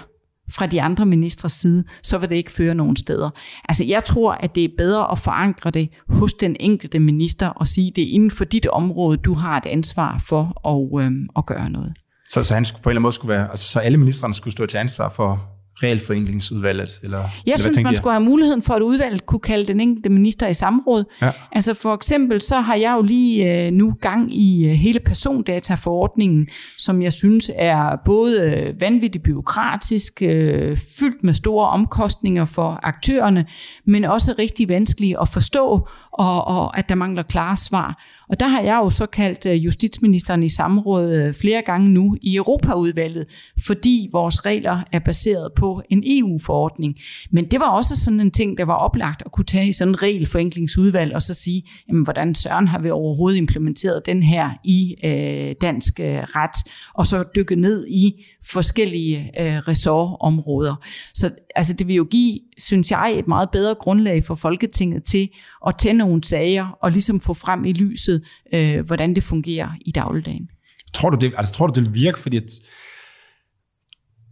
fra de andre ministres side, så vil det ikke føre nogen steder. Altså jeg tror, at det er bedre at forankre det hos den enkelte minister og sige, at det er inden for dit område, du har et ansvar for at, øh, at gøre noget. Så, så han skulle på en eller anden måde skulle være, altså så alle ministerne skulle stå til ansvar for regelforenklingsudvalget? Eller, jeg eller synes, man jeg? skulle have muligheden for, at udvalget kunne kalde den enkelte minister i samråd. Ja. Altså for eksempel, så har jeg jo lige øh, nu gang i øh, hele persondataforordningen, som jeg synes er både øh, vanvittigt byråkratisk, øh, fyldt med store omkostninger for aktørerne, men også rigtig vanskelig at forstå, og, og at der mangler klare svar. Og der har jeg jo så kaldt øh, justitsministeren i samråd øh, flere gange nu i Europaudvalget, fordi vores regler er baseret på en EU-forordning. Men det var også sådan en ting, der var oplagt at kunne tage i sådan en regelforenklingsudvalg og så sige, jamen, hvordan søren har vi overhovedet implementeret den her i øh, dansk øh, ret, og så dykke ned i, forskellige øh, ressortområder. Så altså, det vil jo give, synes jeg, et meget bedre grundlag for Folketinget til at tage nogle sager og ligesom få frem i lyset, øh, hvordan det fungerer i dagligdagen. Tror du, det, altså, tror du, det vil virke? Fordi at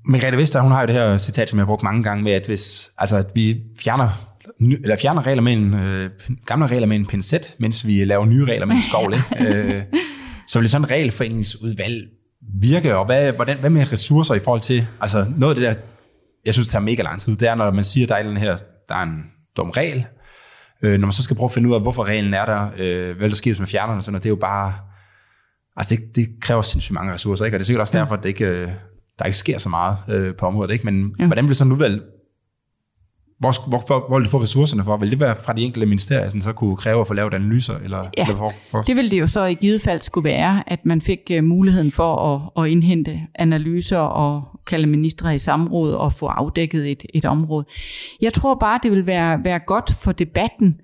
Margrethe Vester, hun har jo det her citat, som jeg har brugt mange gange med, at hvis altså, at vi fjerner eller fjerner regler med en, øh, gamle regler med en pincet, mens vi laver nye regler med en skovl. øh, så vil sådan en regelforeningsudvalg virke, og hvad, hvordan, hvad med ressourcer i forhold til, altså noget af det der, jeg synes, det tager mega lang tid, det er, når man siger, at der er den her, der er en dum regel, øh, når man så skal prøve at finde ud af, hvorfor reglen er der, øh, hvad der sker, hvis man fjerner den, sådan, og det er jo bare, altså det, det kræver sindssygt mange ressourcer, ikke? og det er sikkert også derfor, at det ikke, øh, der ikke sker så meget øh, på området, ikke? men ja. hvordan vil sådan en udvalg hvor, hvor, hvor vil du få ressourcerne for? Vil det være fra de enkelte ministerier, som så kunne kræve at få lavet analyser? Eller, ja, eller hvor, hvor? det ville det jo så i givet fald skulle være, at man fik uh, muligheden for at, at indhente analyser og kalde ministre i samråd og få afdækket et, et område. Jeg tror bare, det vil være, være godt for debatten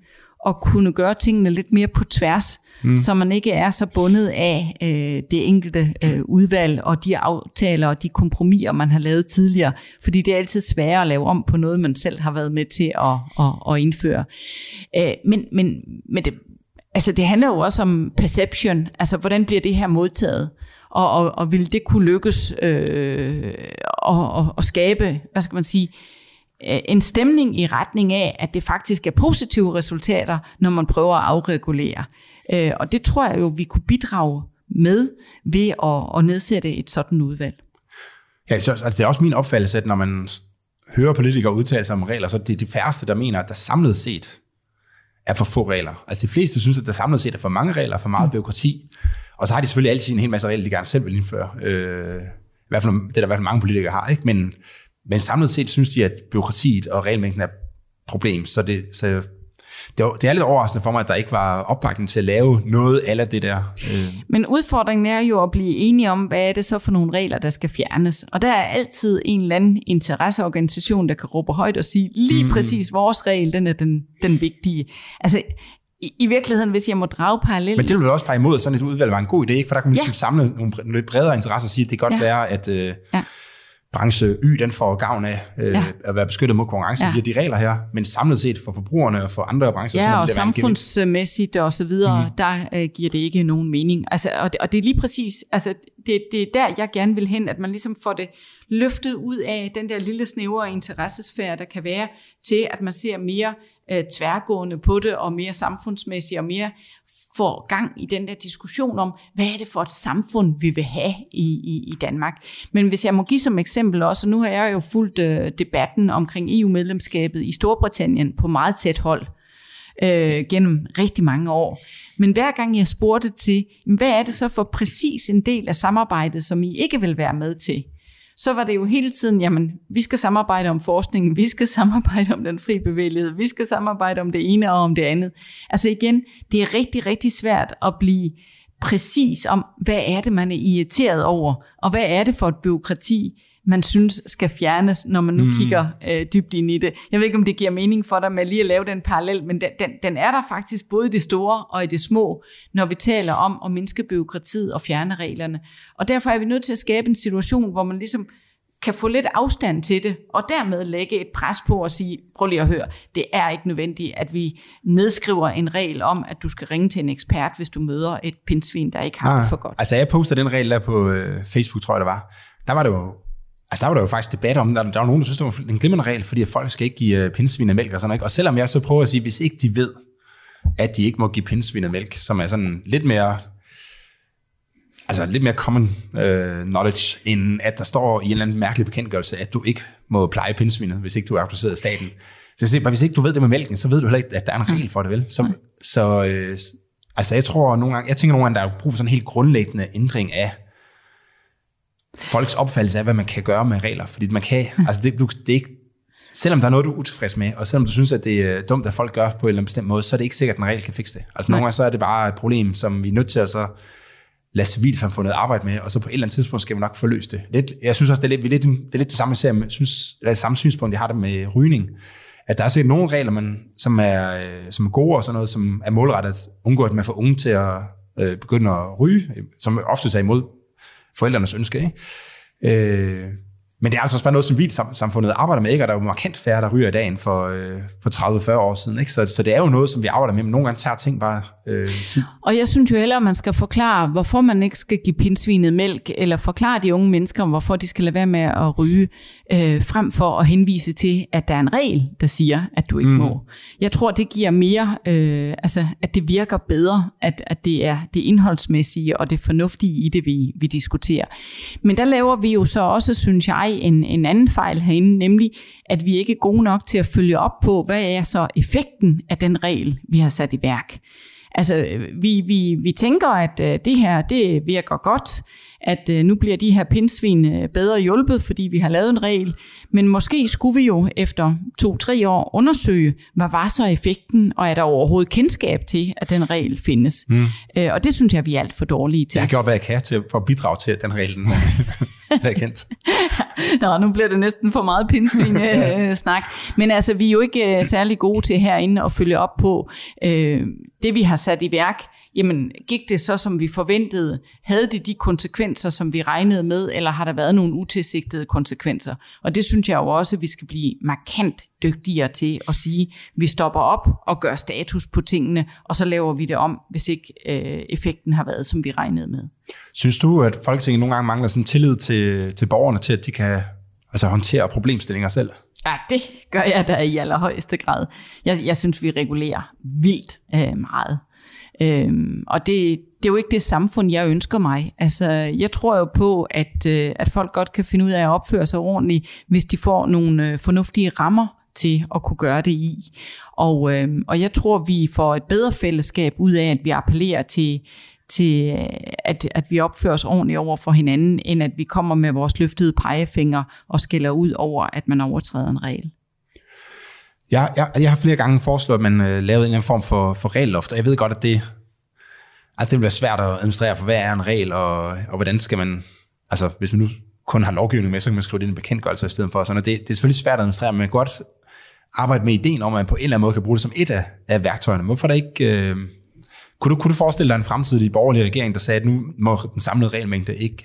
at kunne gøre tingene lidt mere på tværs mm. så man ikke er så bundet af øh, det enkelte øh, udvalg og de aftaler og de kompromiser, man har lavet tidligere. Fordi det er altid sværere at lave om på noget, man selv har været med til at, at, at indføre. Øh, men men, men det, altså det handler jo også om perception, altså hvordan bliver det her modtaget? Og, og, og vil det kunne lykkes øh, og, og, og skabe, hvad skal man sige, øh, en stemning i retning af, at det faktisk er positive resultater, når man prøver at afregulere. Øh, og det tror jeg jo, vi kunne bidrage med ved at, at nedsætte et sådan udvalg. Ja, så, altså, det er også min opfattelse, at når man hører politikere udtale sig om regler, så er det de færreste, der mener, at der samlet set er for få regler. Altså de fleste synes, at der samlet set er for mange regler, for meget byråkrati. Og så har de selvfølgelig altid en hel masse regler, de gerne selv vil indføre. Øh, i hvert fald, det er der i hvert fald mange politikere har, ikke? Men, men samlet set synes de, at byråkratiet og regelmængden er problem. Så, det, så det, var, det er lidt overraskende for mig, at der ikke var opbakning til at lave noget af det der. Øh. Men udfordringen er jo at blive enige om, hvad er det så for nogle regler, der skal fjernes. Og der er altid en eller anden interesseorganisation, der kan råbe højt og sige, lige mm. præcis vores regel, den er den, den vigtige. Altså, i, i virkeligheden, hvis jeg må drage parallelt... Men det vil du også pege imod, at sådan et udvalg var en god idé, ikke? for der kan man ligesom ja. samle nogle lidt bredere interesser og sige, at det kan godt ja. være, at... Øh, ja branche Y, den får gavn af øh, ja. at være beskyttet mod konkurrence ja. via de regler her, men samlet set for forbrugerne og for andre brancher. Ja, og samfundsmæssigt og så videre, mm. der øh, giver det ikke nogen mening. Altså, og, det, og det er lige præcis, altså, det, det er der, jeg gerne vil hen, at man ligesom får det løftet ud af den der lille snævre interessesfære, der kan være, til at man ser mere øh, tværgående på det, og mere samfundsmæssigt, og mere får gang i den der diskussion om, hvad er det for et samfund, vi vil have i, i, i Danmark. Men hvis jeg må give som eksempel også, og nu har jeg jo fulgt øh, debatten omkring EU-medlemskabet i Storbritannien på meget tæt hold, øh, gennem rigtig mange år. Men hver gang jeg spurgte til, hvad er det så for præcis en del af samarbejdet, som I ikke vil være med til, så var det jo hele tiden, jamen, vi skal samarbejde om forskningen, vi skal samarbejde om den fri bevægelighed, vi skal samarbejde om det ene og om det andet. Altså igen, det er rigtig, rigtig svært at blive præcis om, hvad er det, man er irriteret over, og hvad er det for et byråkrati, man synes skal fjernes, når man nu mm. kigger øh, dybt ind i det. Jeg ved ikke, om det giver mening for dig med lige at lave den parallel, men den, den, den er der faktisk både i det store og i det små, når vi taler om at mindske byråkratiet og fjerne reglerne. Og derfor er vi nødt til at skabe en situation, hvor man ligesom kan få lidt afstand til det, og dermed lægge et pres på at sige, prøv lige at høre, det er ikke nødvendigt, at vi nedskriver en regel om, at du skal ringe til en ekspert, hvis du møder et pindsvin, der ikke har ah, det for godt. Altså jeg postede den regel der på øh, Facebook, tror jeg det var. Der var det jo Altså der var der jo faktisk debat om, der, der var nogen, der synes, det var en glimrende regel, fordi at folk skal ikke give uh, pindsvin mælk og sådan noget. Og selvom jeg så prøver at sige, hvis ikke de ved, at de ikke må give pindsvin mælk, som er sådan lidt mere altså lidt mere common uh, knowledge, end at der står i en eller anden mærkelig bekendtgørelse, at du ikke må pleje pindsvinet, hvis ikke du er autoriseret af staten. Så jeg hvis ikke du ved det med mælken, så ved du heller ikke, at der er en regel for det, vel? Så, så uh, altså jeg tror nogle gange, jeg tænker nogle gange, der er brug for sådan en helt grundlæggende ændring af folks opfattelse af, hvad man kan gøre med regler. Fordi man kan, mm. altså det, det er ikke, selvom der er noget, du er utilfreds med, og selvom du synes, at det er dumt, at folk gør på en eller anden bestemt måde, så er det ikke sikkert, at en regel kan fikse det. Altså nogle gange så er det bare et problem, som vi er nødt til at så lade civilsamfundet arbejde med, og så på et eller andet tidspunkt skal vi nok få løst det. Lidt, jeg synes også, det er lidt, lidt, det er lidt det samme, jeg synes, det er det samme synspunkt, jeg har det med rygning. At der er sikkert nogle regler, man, som, er, øh, som er gode og sådan noget, som er målrettet at undgå, at man får unge til at øh, begynde at ryge, som ofte er imod forældrenes ønske. Ikke? Øh, men det er altså også bare noget, som samfundet arbejder med, ikke? og der er jo markant færre, der ryger i dagen for, øh, for 30-40 år siden. Ikke? Så, så det er jo noget, som vi arbejder med, men nogle gange tager ting bare øh, tid. Og jeg synes jo heller, at man skal forklare, hvorfor man ikke skal give pindsvinet mælk, eller forklare de unge mennesker, hvorfor de skal lade være med at ryge, øh, frem for at henvise til, at der er en regel, der siger, at du ikke mm. må. Jeg tror, det giver mere, øh, altså at det virker bedre, at, at det er det indholdsmæssige og det fornuftige i det, vi, vi diskuterer. Men der laver vi jo så også, synes jeg, en, en anden fejl herinde, nemlig at vi ikke er gode nok til at følge op på, hvad er så effekten af den regel, vi har sat i værk. Altså, vi, vi, vi tænker, at øh, det her, det virker godt, at øh, nu bliver de her pindsvin øh, bedre hjulpet, fordi vi har lavet en regel, men måske skulle vi jo efter to-tre år undersøge, hvad var så effekten, og er der overhovedet kendskab til, at den regel findes. Mm. og det synes jeg, vi er alt for dårlige til. Jeg har gjort, hvad jeg kan til, at bidrage til, at den regel er kendt. Nå, nu bliver det næsten for meget pindsvin-snak. Men altså, vi er jo ikke særlig gode til herinde at følge op på øh, det, vi har sat i værk jamen gik det så, som vi forventede? Havde det de konsekvenser, som vi regnede med, eller har der været nogle utilsigtede konsekvenser? Og det synes jeg jo også, at vi skal blive markant dygtigere til at sige, vi stopper op og gør status på tingene, og så laver vi det om, hvis ikke øh, effekten har været, som vi regnede med. Synes du, at Folketinget nogle gange mangler sådan tillid til, til borgerne til, at de kan altså, håndtere problemstillinger selv? Ja, det gør jeg da i allerhøjeste grad. Jeg, jeg synes, vi regulerer vildt øh, meget. Øhm, og det, det er jo ikke det samfund, jeg ønsker mig. Altså, jeg tror jo på, at, øh, at folk godt kan finde ud af at opføre sig ordentligt, hvis de får nogle øh, fornuftige rammer til at kunne gøre det i. Og, øh, og jeg tror, vi får et bedre fællesskab ud af, at vi appellerer til, til øh, at, at vi opfører os ordentligt over for hinanden, end at vi kommer med vores løftede pegefinger og skælder ud over, at man overtræder en regel. Jeg, jeg, altså, jeg har flere gange foreslået, at man øh, lavede en eller anden form for, for regelloft, og jeg ved godt, at det, altså det vil være svært at administrere, for hvad er en regel, og, og hvordan skal man, altså hvis man nu kun har lovgivning med, så kan man skrive det ind i en bekendtgørelse i stedet for. Sådan, og det, det er selvfølgelig svært at administrere, men man kan godt arbejde med ideen om, at man på en eller anden måde kan bruge det som et af, af værktøjerne. Hvorfor der ikke... Øh, kunne, du, kunne du forestille dig en fremtidig borgerlig regering, der sagde, at nu må den samlede regelmængde ikke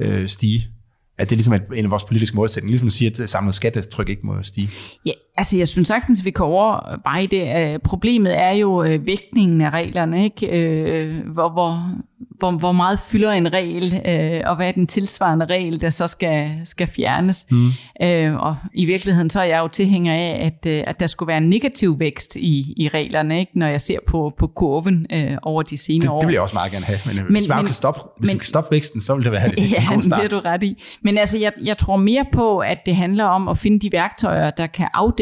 øh, stige? At det er ligesom en af vores politiske målsætninger, ligesom at sige, at samlet skattetryk ikke må stige. Ja, altså jeg synes sagtens, at vi kan overveje det. Problemet er jo øh, vægtningen af reglerne, ikke? Øh, hvor, hvor, hvor, hvor meget fylder en regel, øh, og hvad er den tilsvarende regel, der så skal, skal fjernes. Mm. Øh, og i virkeligheden så er jeg jo tilhænger af, at, øh, at der skulle være en negativ vækst i, i reglerne, ikke? når jeg ser på, på kurven øh, over de senere det, år. Det vil jeg også meget gerne have, men, men hvis, man kan stoppe, hvis men, kan stoppe væksten, så vil det være det, ja, en god start. det er du ret i. Men altså, jeg, jeg tror mere på, at det handler om at finde de værktøjer, der kan afdække,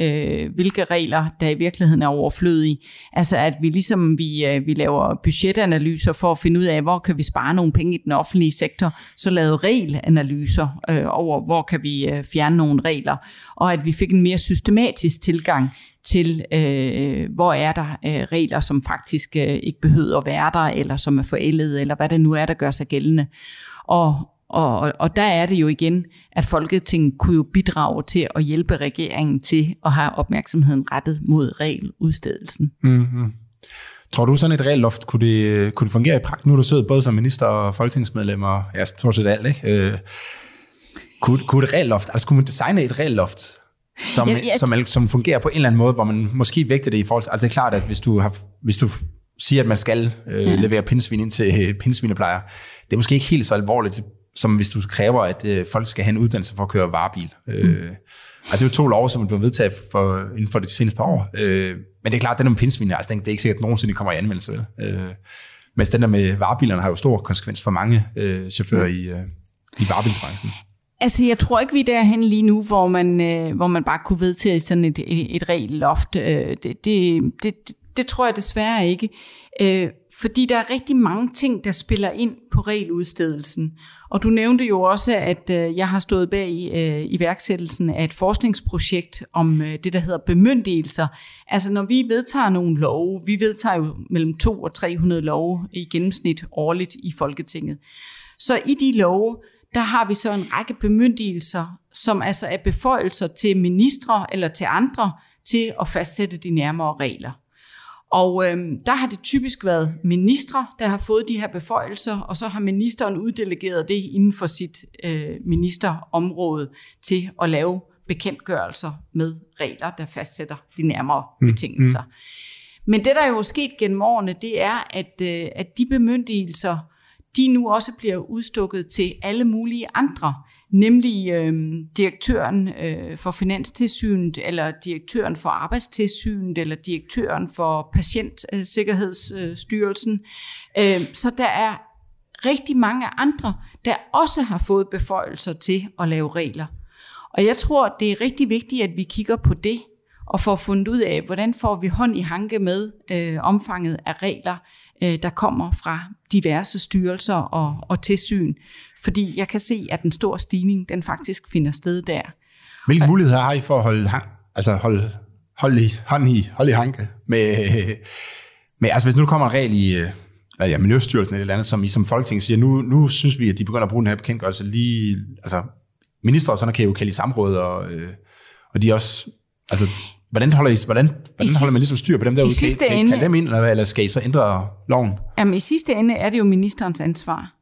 øh, hvilke regler, der i virkeligheden er overflødige. Altså at vi ligesom vi, øh, vi laver budgetanalyser for at finde ud af, hvor kan vi spare nogle penge i den offentlige sektor, så lavede regelanalyser øh, over, hvor kan vi øh, fjerne nogle regler, og at vi fik en mere systematisk tilgang til, øh, hvor er der øh, regler, som faktisk øh, ikke behøver at være der, eller som er forældet, eller hvad det nu er, der gør sig gældende. Og, og, og der er det jo igen, at Folketinget kunne jo bidrage til at hjælpe regeringen til at have opmærksomheden rettet mod regeludstedelsen. Mm-hmm. Tror du sådan et regelloft, kunne det, kunne det fungere i praksis? Nu er du siddet både som minister og folketingsmedlem, og ja, stort set alt, ikke? Øh, kunne, kunne et regelloft, altså kunne man designe et regelloft, som, ja, ja. Som, som fungerer på en eller anden måde, hvor man måske vægter det i forhold til, altså det er klart, at hvis du, har, hvis du siger, at man skal øh, ja. levere pindsvin ind til øh, pindsvineplejer, det er måske ikke helt så alvorligt, som hvis du kræver, at øh, folk skal have en uddannelse for at køre varebil. Øh, mm. Øh, det er jo to lov, som er blevet vedtaget for, inden for de seneste par år. Øh, men det er klart, at den med pindsvin, altså, det er ikke sikkert, at nogensinde kommer i anvendelse. Vel? Øh, men den der med varebilerne har jo stor konsekvens for mange øh, chauffører i, øh, i varebilsbranchen. Altså, jeg tror ikke, vi er derhen lige nu, hvor man, øh, hvor man bare kunne vedtage sådan et, et, et regelloft. Øh, det, det, det, det tror jeg desværre ikke. Øh, fordi der er rigtig mange ting, der spiller ind på regeludstedelsen. Og du nævnte jo også, at øh, jeg har stået bag øh, iværksættelsen af et forskningsprojekt om øh, det, der hedder bemyndigelser. Altså når vi vedtager nogle love, vi vedtager jo mellem 2 og 300 love i gennemsnit årligt i Folketinget. Så i de love, der har vi så en række bemyndigelser, som altså er beføjelser til ministre eller til andre til at fastsætte de nærmere regler. Og øh, der har det typisk været ministre, der har fået de her beføjelser, og så har ministeren uddelegeret det inden for sit øh, ministerområde til at lave bekendtgørelser med regler, der fastsætter de nærmere mm. betingelser. Mm. Men det, der er jo sket gennem årene, det er, at, øh, at de bemyndigelser, de nu også bliver udstukket til alle mulige andre, nemlig øh, direktøren øh, for Finanstilsynet, eller direktøren for Arbejdstilsynet, eller direktøren for Patientsikkerhedsstyrelsen. Øh, så der er rigtig mange andre, der også har fået beføjelser til at lave regler. Og jeg tror, det er rigtig vigtigt, at vi kigger på det, og får fundet ud af, hvordan får vi hånd i hanke med øh, omfanget af regler, øh, der kommer fra diverse styrelser og, og tilsyn. Fordi jeg kan se, at den store stigning, den faktisk finder sted der. Hvilke muligheder har I for at holde, altså holde, holde, i, hånd i, holde i hanke med, med, altså hvis nu kommer en regel i, øh, ja, Miljøstyrelsen eller et eller andet, som I som Folketing siger, nu, nu synes vi, at de begynder at bruge den her bekendtgørelse lige, altså minister og sådan kan jo kalde i samråd, og, øh, og de også, altså Hvordan holder, I, hvordan, hvordan holder man ligesom styr på dem derude? Kan, kan, ende, kan dem ind, eller, eller skal I så ændre loven? Jamen i sidste ende er det jo ministerens ansvar.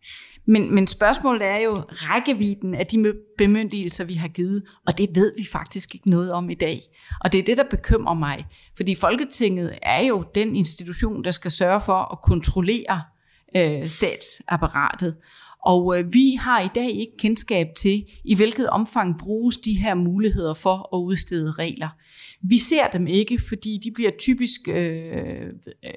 Men, men spørgsmålet er jo rækkevidden af de bemyndigelser, vi har givet, og det ved vi faktisk ikke noget om i dag. Og det er det, der bekymrer mig. Fordi Folketinget er jo den institution, der skal sørge for at kontrollere øh, statsapparatet. Og øh, vi har i dag ikke kendskab til, i hvilket omfang bruges de her muligheder for at udstede regler. Vi ser dem ikke, fordi de bliver typisk øh, øh,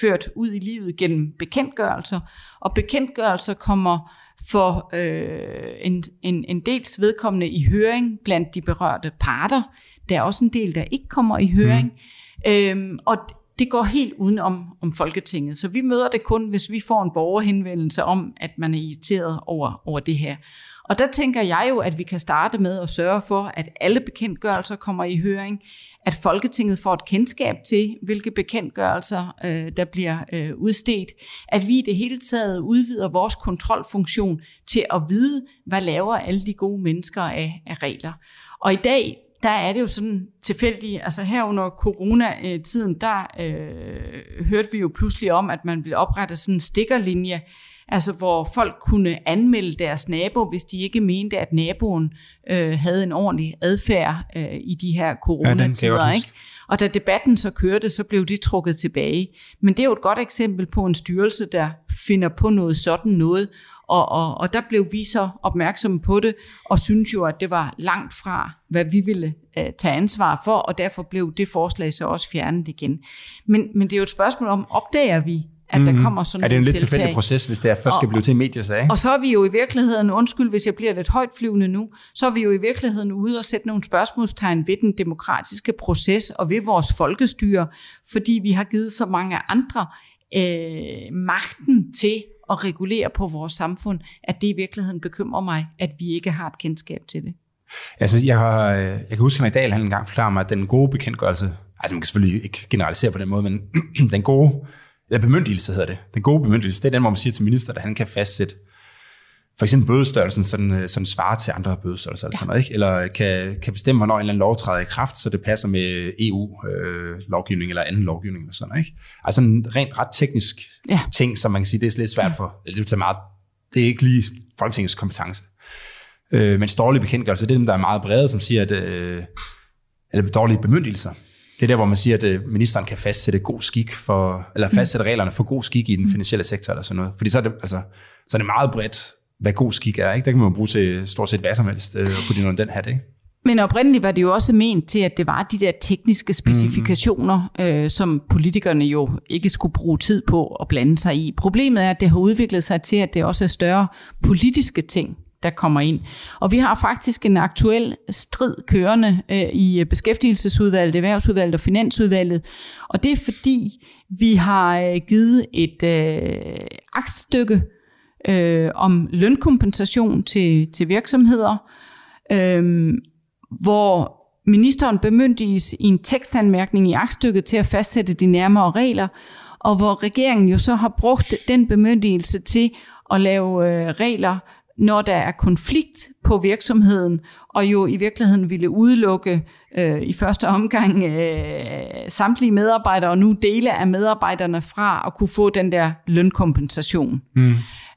ført ud i livet gennem bekendtgørelser, og bekendtgørelser kommer for øh, en, en, en dels vedkommende i høring blandt de berørte parter. Der er også en del, der ikke kommer i høring. Mm. Øhm, og det går helt uden om, om Folketinget. Så vi møder det kun, hvis vi får en borgerhenvendelse om, at man er irriteret over, over det her. Og der tænker jeg jo, at vi kan starte med at sørge for, at alle bekendtgørelser kommer i høring, at Folketinget får et kendskab til, hvilke bekendtgørelser, øh, der bliver øh, udstedt, at vi i det hele taget udvider vores kontrolfunktion til at vide, hvad laver alle de gode mennesker af, af regler. Og i dag, der er det jo sådan tilfældigt, altså her under coronatiden, der øh, hørte vi jo pludselig om, at man ville oprette sådan en stikkerlinje, altså hvor folk kunne anmelde deres nabo, hvis de ikke mente, at naboen øh, havde en ordentlig adfærd øh, i de her coronatider. Ja, ikke? Og da debatten så kørte, så blev de trukket tilbage. Men det er jo et godt eksempel på en styrelse, der finder på noget sådan noget, og, og, og der blev vi så opmærksomme på det, og synes jo, at det var langt fra, hvad vi ville uh, tage ansvar for, og derfor blev det forslag så også fjernet igen. Men, men det er jo et spørgsmål om, opdager vi, at der kommer sådan Er det en lidt tilfældig proces, hvis det er først skal blive til mediesag? Og så er vi jo i virkeligheden, undskyld hvis jeg bliver lidt højt flyvende nu, så er vi jo i virkeligheden ude og sætte nogle spørgsmålstegn ved den demokratiske proces og ved vores folkestyre, fordi vi har givet så mange andre øh, magten til at regulere på vores samfund, at det i virkeligheden bekymrer mig, at vi ikke har et kendskab til det. Altså, jeg, har, øh, jeg kan huske, at Henrik Dahl han engang forklarede mig, at den gode bekendtgørelse, altså man kan selvfølgelig ikke generalisere på den måde, men den gode, eller bemyndigelse hedder det, den gode bemyndigelse, det er den, hvor man siger til minister, at han kan fastsætte for eksempel bødestørrelsen, så den, øh, så den svarer til andre bødestørrelser, eller, sådan noget, ikke? eller kan, kan bestemme, hvornår en eller anden lov træder i kraft, så det passer med EU-lovgivning øh, eller anden lovgivning, eller sådan ikke? Altså en rent ret teknisk ja. ting, som man kan sige, det er lidt svært for, eller det er, meget, det er ikke lige Folketingets kompetence. Øh, men dårlige bekendtgørelser, det er dem, der er meget brede, som siger, at, øh, eller dårlige bemyndigelser, det er der, hvor man siger, at øh, ministeren kan fastsætte god skik for, eller fastsætte reglerne for god skik i den finansielle sektor eller sådan noget. Fordi så er det, altså, så er det meget bredt, hvad god skik er. Ikke? Det kan man bruge til stort set hvad som helst, øh, på den den hat, ikke? Men oprindeligt var det jo også ment til, at det var de der tekniske specifikationer, mm. øh, som politikerne jo ikke skulle bruge tid på at blande sig i. Problemet er, at det har udviklet sig til, at det også er større politiske ting, der kommer ind. Og vi har faktisk en aktuel strid kørende øh, i beskæftigelsesudvalget, erhvervsudvalget og finansudvalget. Og det er fordi, vi har øh, givet et øh, aktstykke øh, om lønkompensation til, til virksomheder, øh, hvor ministeren bemyndiges i en tekstanmærkning i aktstykket til at fastsætte de nærmere regler, og hvor regeringen jo så har brugt den bemyndigelse til at lave øh, regler når der er konflikt på virksomheden, og jo i virkeligheden ville udelukke øh, i første omgang øh, samtlige medarbejdere, og nu dele af medarbejderne fra at kunne få den der lønkompensation. Mm.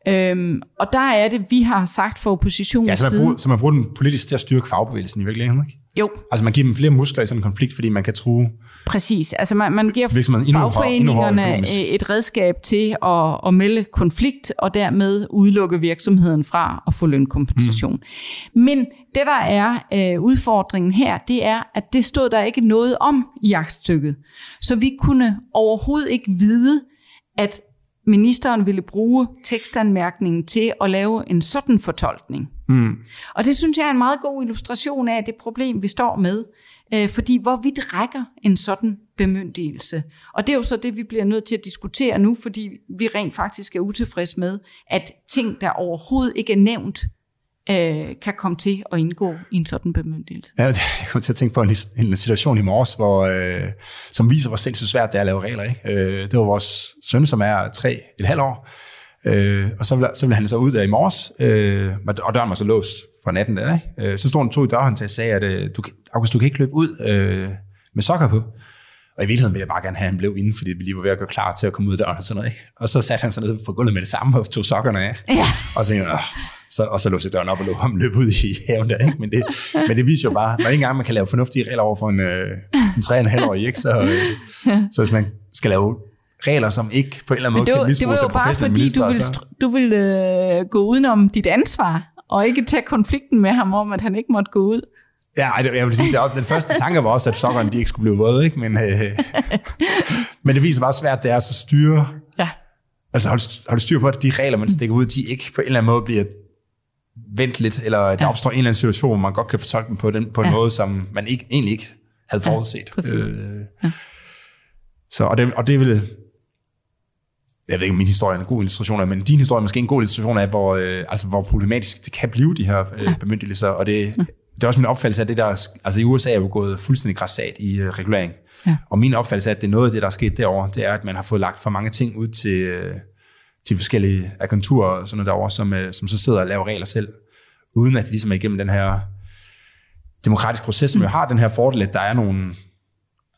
Øhm, og der er det, vi har sagt for oppositionens Ja, så man, side. bruger, så man bruger den politisk til at styrke fagbevægelsen i virkeligheden, ikke? Jo, Altså man giver dem flere muskler i sådan en konflikt, fordi man kan true... præcis. Altså man, man giver fagforeningerne øh, et redskab til at, at melde konflikt, og dermed udelukke virksomheden fra at få lønkompensation. Mm. Men det, der er øh, udfordringen her, det er, at det stod der ikke noget om i aktstykket. Så vi kunne overhovedet ikke vide, at ministeren ville bruge tekstanmærkningen til at lave en sådan fortolkning. Mm. Og det synes jeg er en meget god illustration af det problem, vi står med. Øh, fordi hvor vidt rækker en sådan bemyndigelse? Og det er jo så det, vi bliver nødt til at diskutere nu, fordi vi rent faktisk er utilfredse med, at ting, der overhovedet ikke er nævnt, øh, kan komme til at indgå i en sådan bemyndigelse. Ja, jeg kom til at tænke på en, en situation i morges, hvor, øh, som viser, hvor sindssygt svært det er at lave regler. Ikke? Øh, det var vores søn, som er tre et halvt år, øh, og så ville, så ville han så ud der i morges, øh, og døren var så låst fra natten der. Ikke? Øh, så stod han to i døren til og sagde, at øh, du, kan- August, du kan ikke løbe ud øh, med sokker på. Og i virkeligheden ville jeg bare gerne have, at han blev inde, fordi vi lige var ved at gøre klar til at komme ud af døren og sådan noget. Ikke? Og så satte han sig ned på gulvet med det samme og tog sokkerne af. Ja. Og så tænkte jeg. Så, og så låste jeg døren op og lå ham løb ud i haven der. Ikke? Men, det, men det viser jo bare, når ikke engang man kan lave fornuftige regler over for en, øh, en 3,5-årig, ikke? Så, øh, så hvis man skal lave regler, som ikke på en eller anden måde det kan var, det misbruges var jo af bare professionelle fordi, du ville, så- du ville øh, gå udenom dit ansvar, og ikke tage konflikten med ham om, at han ikke måtte gå ud. Ja, det- jeg vil sige, det var, den første tanke var også, at sokkerne de ikke skulle blive våde, ikke? Men, øh, men det viser bare, svært det er at så styre, Ja. altså holde styr på, at de regler, man stikker ud, de ikke på en eller anden måde bliver vendt lidt, eller der Ja. opstår en eller anden situation, hvor man godt kan fortolke dem på, den, på en Ja. måde, som man ikke, egentlig ikke havde Ja, forudset. præcis. Øh, så, og, det, og det vil, jeg ved ikke, om min historie er en god illustration af, men din historie er måske en god illustration af, hvor, øh, altså, hvor problematisk det kan blive, de her øh, bemyndigelser. Og det, det er også min opfattelse af det, der... Altså i USA er jo gået fuldstændig græssat i øh, regulering. Ja. Og min opfattelse af, at det er noget af det, der er sket derovre, det er, at man har fået lagt for mange ting ud til, øh, til forskellige agenturer og sådan noget derovre, som, øh, som så sidder og laver regler selv, uden at de ligesom er igennem den her demokratiske proces, som jo har den her fordel, at der er nogle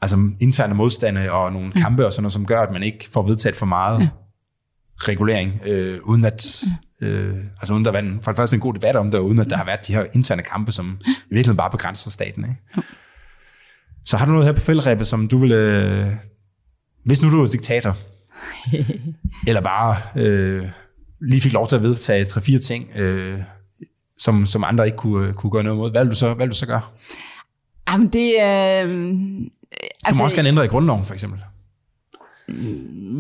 altså interne modstande og nogle kampe og sådan noget, som gør, at man ikke får vedtaget for meget ja. regulering, øh, uden at øh, altså uden der var en, for det første en god debat om det, og uden at der har været de her interne kampe, som i virkeligheden bare begrænser staten. Ikke? Så har du noget her på fældrebet, som du vil... Øh, hvis nu du er diktator, eller bare øh, lige fik lov til at vedtage tre-fire ting, øh, som, som andre ikke kunne, kunne gøre noget mod, hvad vil du så, hvad vil du så gøre? Jamen det. Øh, Du altså, må også gerne ændre i grundloven, for eksempel.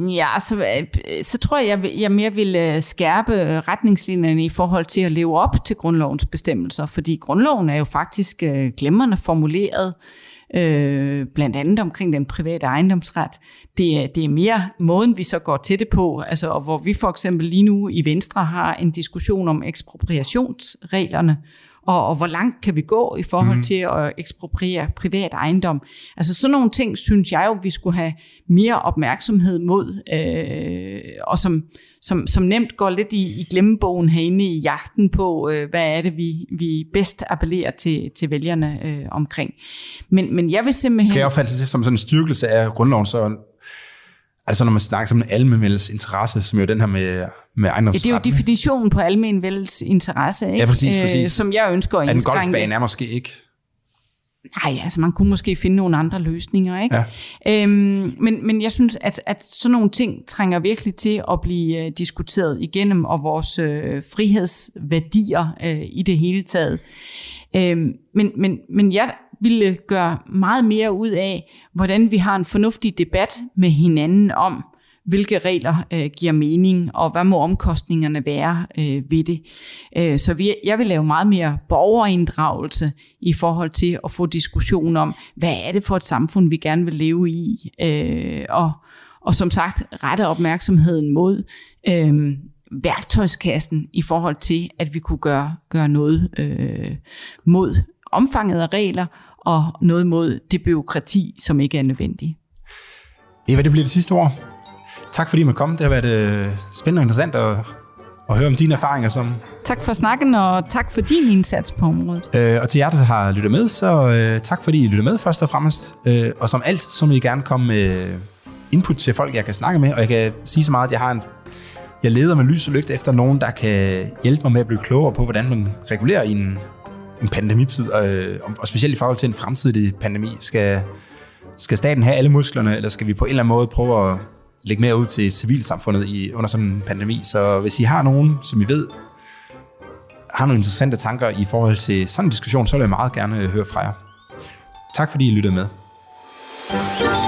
Ja, så, øh, så tror jeg, jeg, mere vil øh, skærpe retningslinjerne i forhold til at leve op til grundlovens bestemmelser, fordi grundloven er jo faktisk øh, glemrende formuleret, øh, øh, blandt andet omkring den private ejendomsret. Det er, det er mere måden, vi så går til det på, altså, og hvor vi for eksempel lige nu i Venstre har en diskussion om ekspropriationsreglerne, og, og hvor langt kan vi gå i forhold mm. til at ekspropriere privat ejendom. Altså sådan nogle ting, synes jeg jo, vi skulle have mere opmærksomhed mod, øh, og som, som, som nemt går lidt i, i glemmebogen herinde i jagten på, øh, hvad er det, vi, vi bedst appellerer til, til vælgerne øh, omkring. Men, men jeg vil simpelthen... Skal jeg opfatte det som sådan en styrkelse af grundloven, så altså når man snakker som en almenvældes interesse, som jo den her med, med Ja, det er jo ejendomsretten, definitionen på almenvældets interesse, ikke? Ja, præcis, præcis. som jeg ønsker at at en indskrænke. golfbane er måske ikke. Nej, altså man kunne måske finde nogle andre løsninger, ikke? Ja. Øhm, men, men jeg synes, at, at sådan nogle ting trænger virkelig til at blive øh, diskuteret igennem, og vores øh, frihedsværdier øh, i det hele taget. Øhm, men, men, men jeg ville gøre meget mere ud af, hvordan vi har en fornuftig debat med hinanden om, hvilke regler øh, giver mening, og hvad må omkostningerne være øh, ved det. Øh, så vi, jeg vil lave meget mere borgerinddragelse i forhold til at få diskussion om, hvad er det for et samfund, vi gerne vil leve i, øh, og, og som sagt rette opmærksomheden mod øh, værktøjskassen i forhold til, at vi kunne gøre, gøre noget øh, mod omfanget af regler, og noget mod det byråkrati, som ikke er nødvendigt. Eva, det bliver det sidste ord. Tak fordi måtte komme. Det har været øh, spændende og interessant at, og høre om dine erfaringer som Tak for snakken, og tak for din indsats på området. Øh, og til jer, der har lyttet med, så øh, tak fordi I lytter med først og fremmest. Øh, og som alt, så må I gerne komme med input til folk, jeg kan snakke med. Og jeg kan sige så meget, at jeg har en jeg leder med lys og lygte efter nogen, der kan hjælpe mig med at blive klogere på, hvordan man regulerer i en, en pandemitid, øh, og specielt i forhold til en fremtidig pandemi. Skal, skal staten have alle musklerne, eller skal vi på en eller anden måde prøve at lægge mere ud til civilsamfundet i, under sådan en pandemi. Så hvis I har nogen, som I ved, har nogle interessante tanker i forhold til sådan en diskussion, så vil jeg meget gerne øh, høre fra jer. Tak fordi I lyttede med. thank you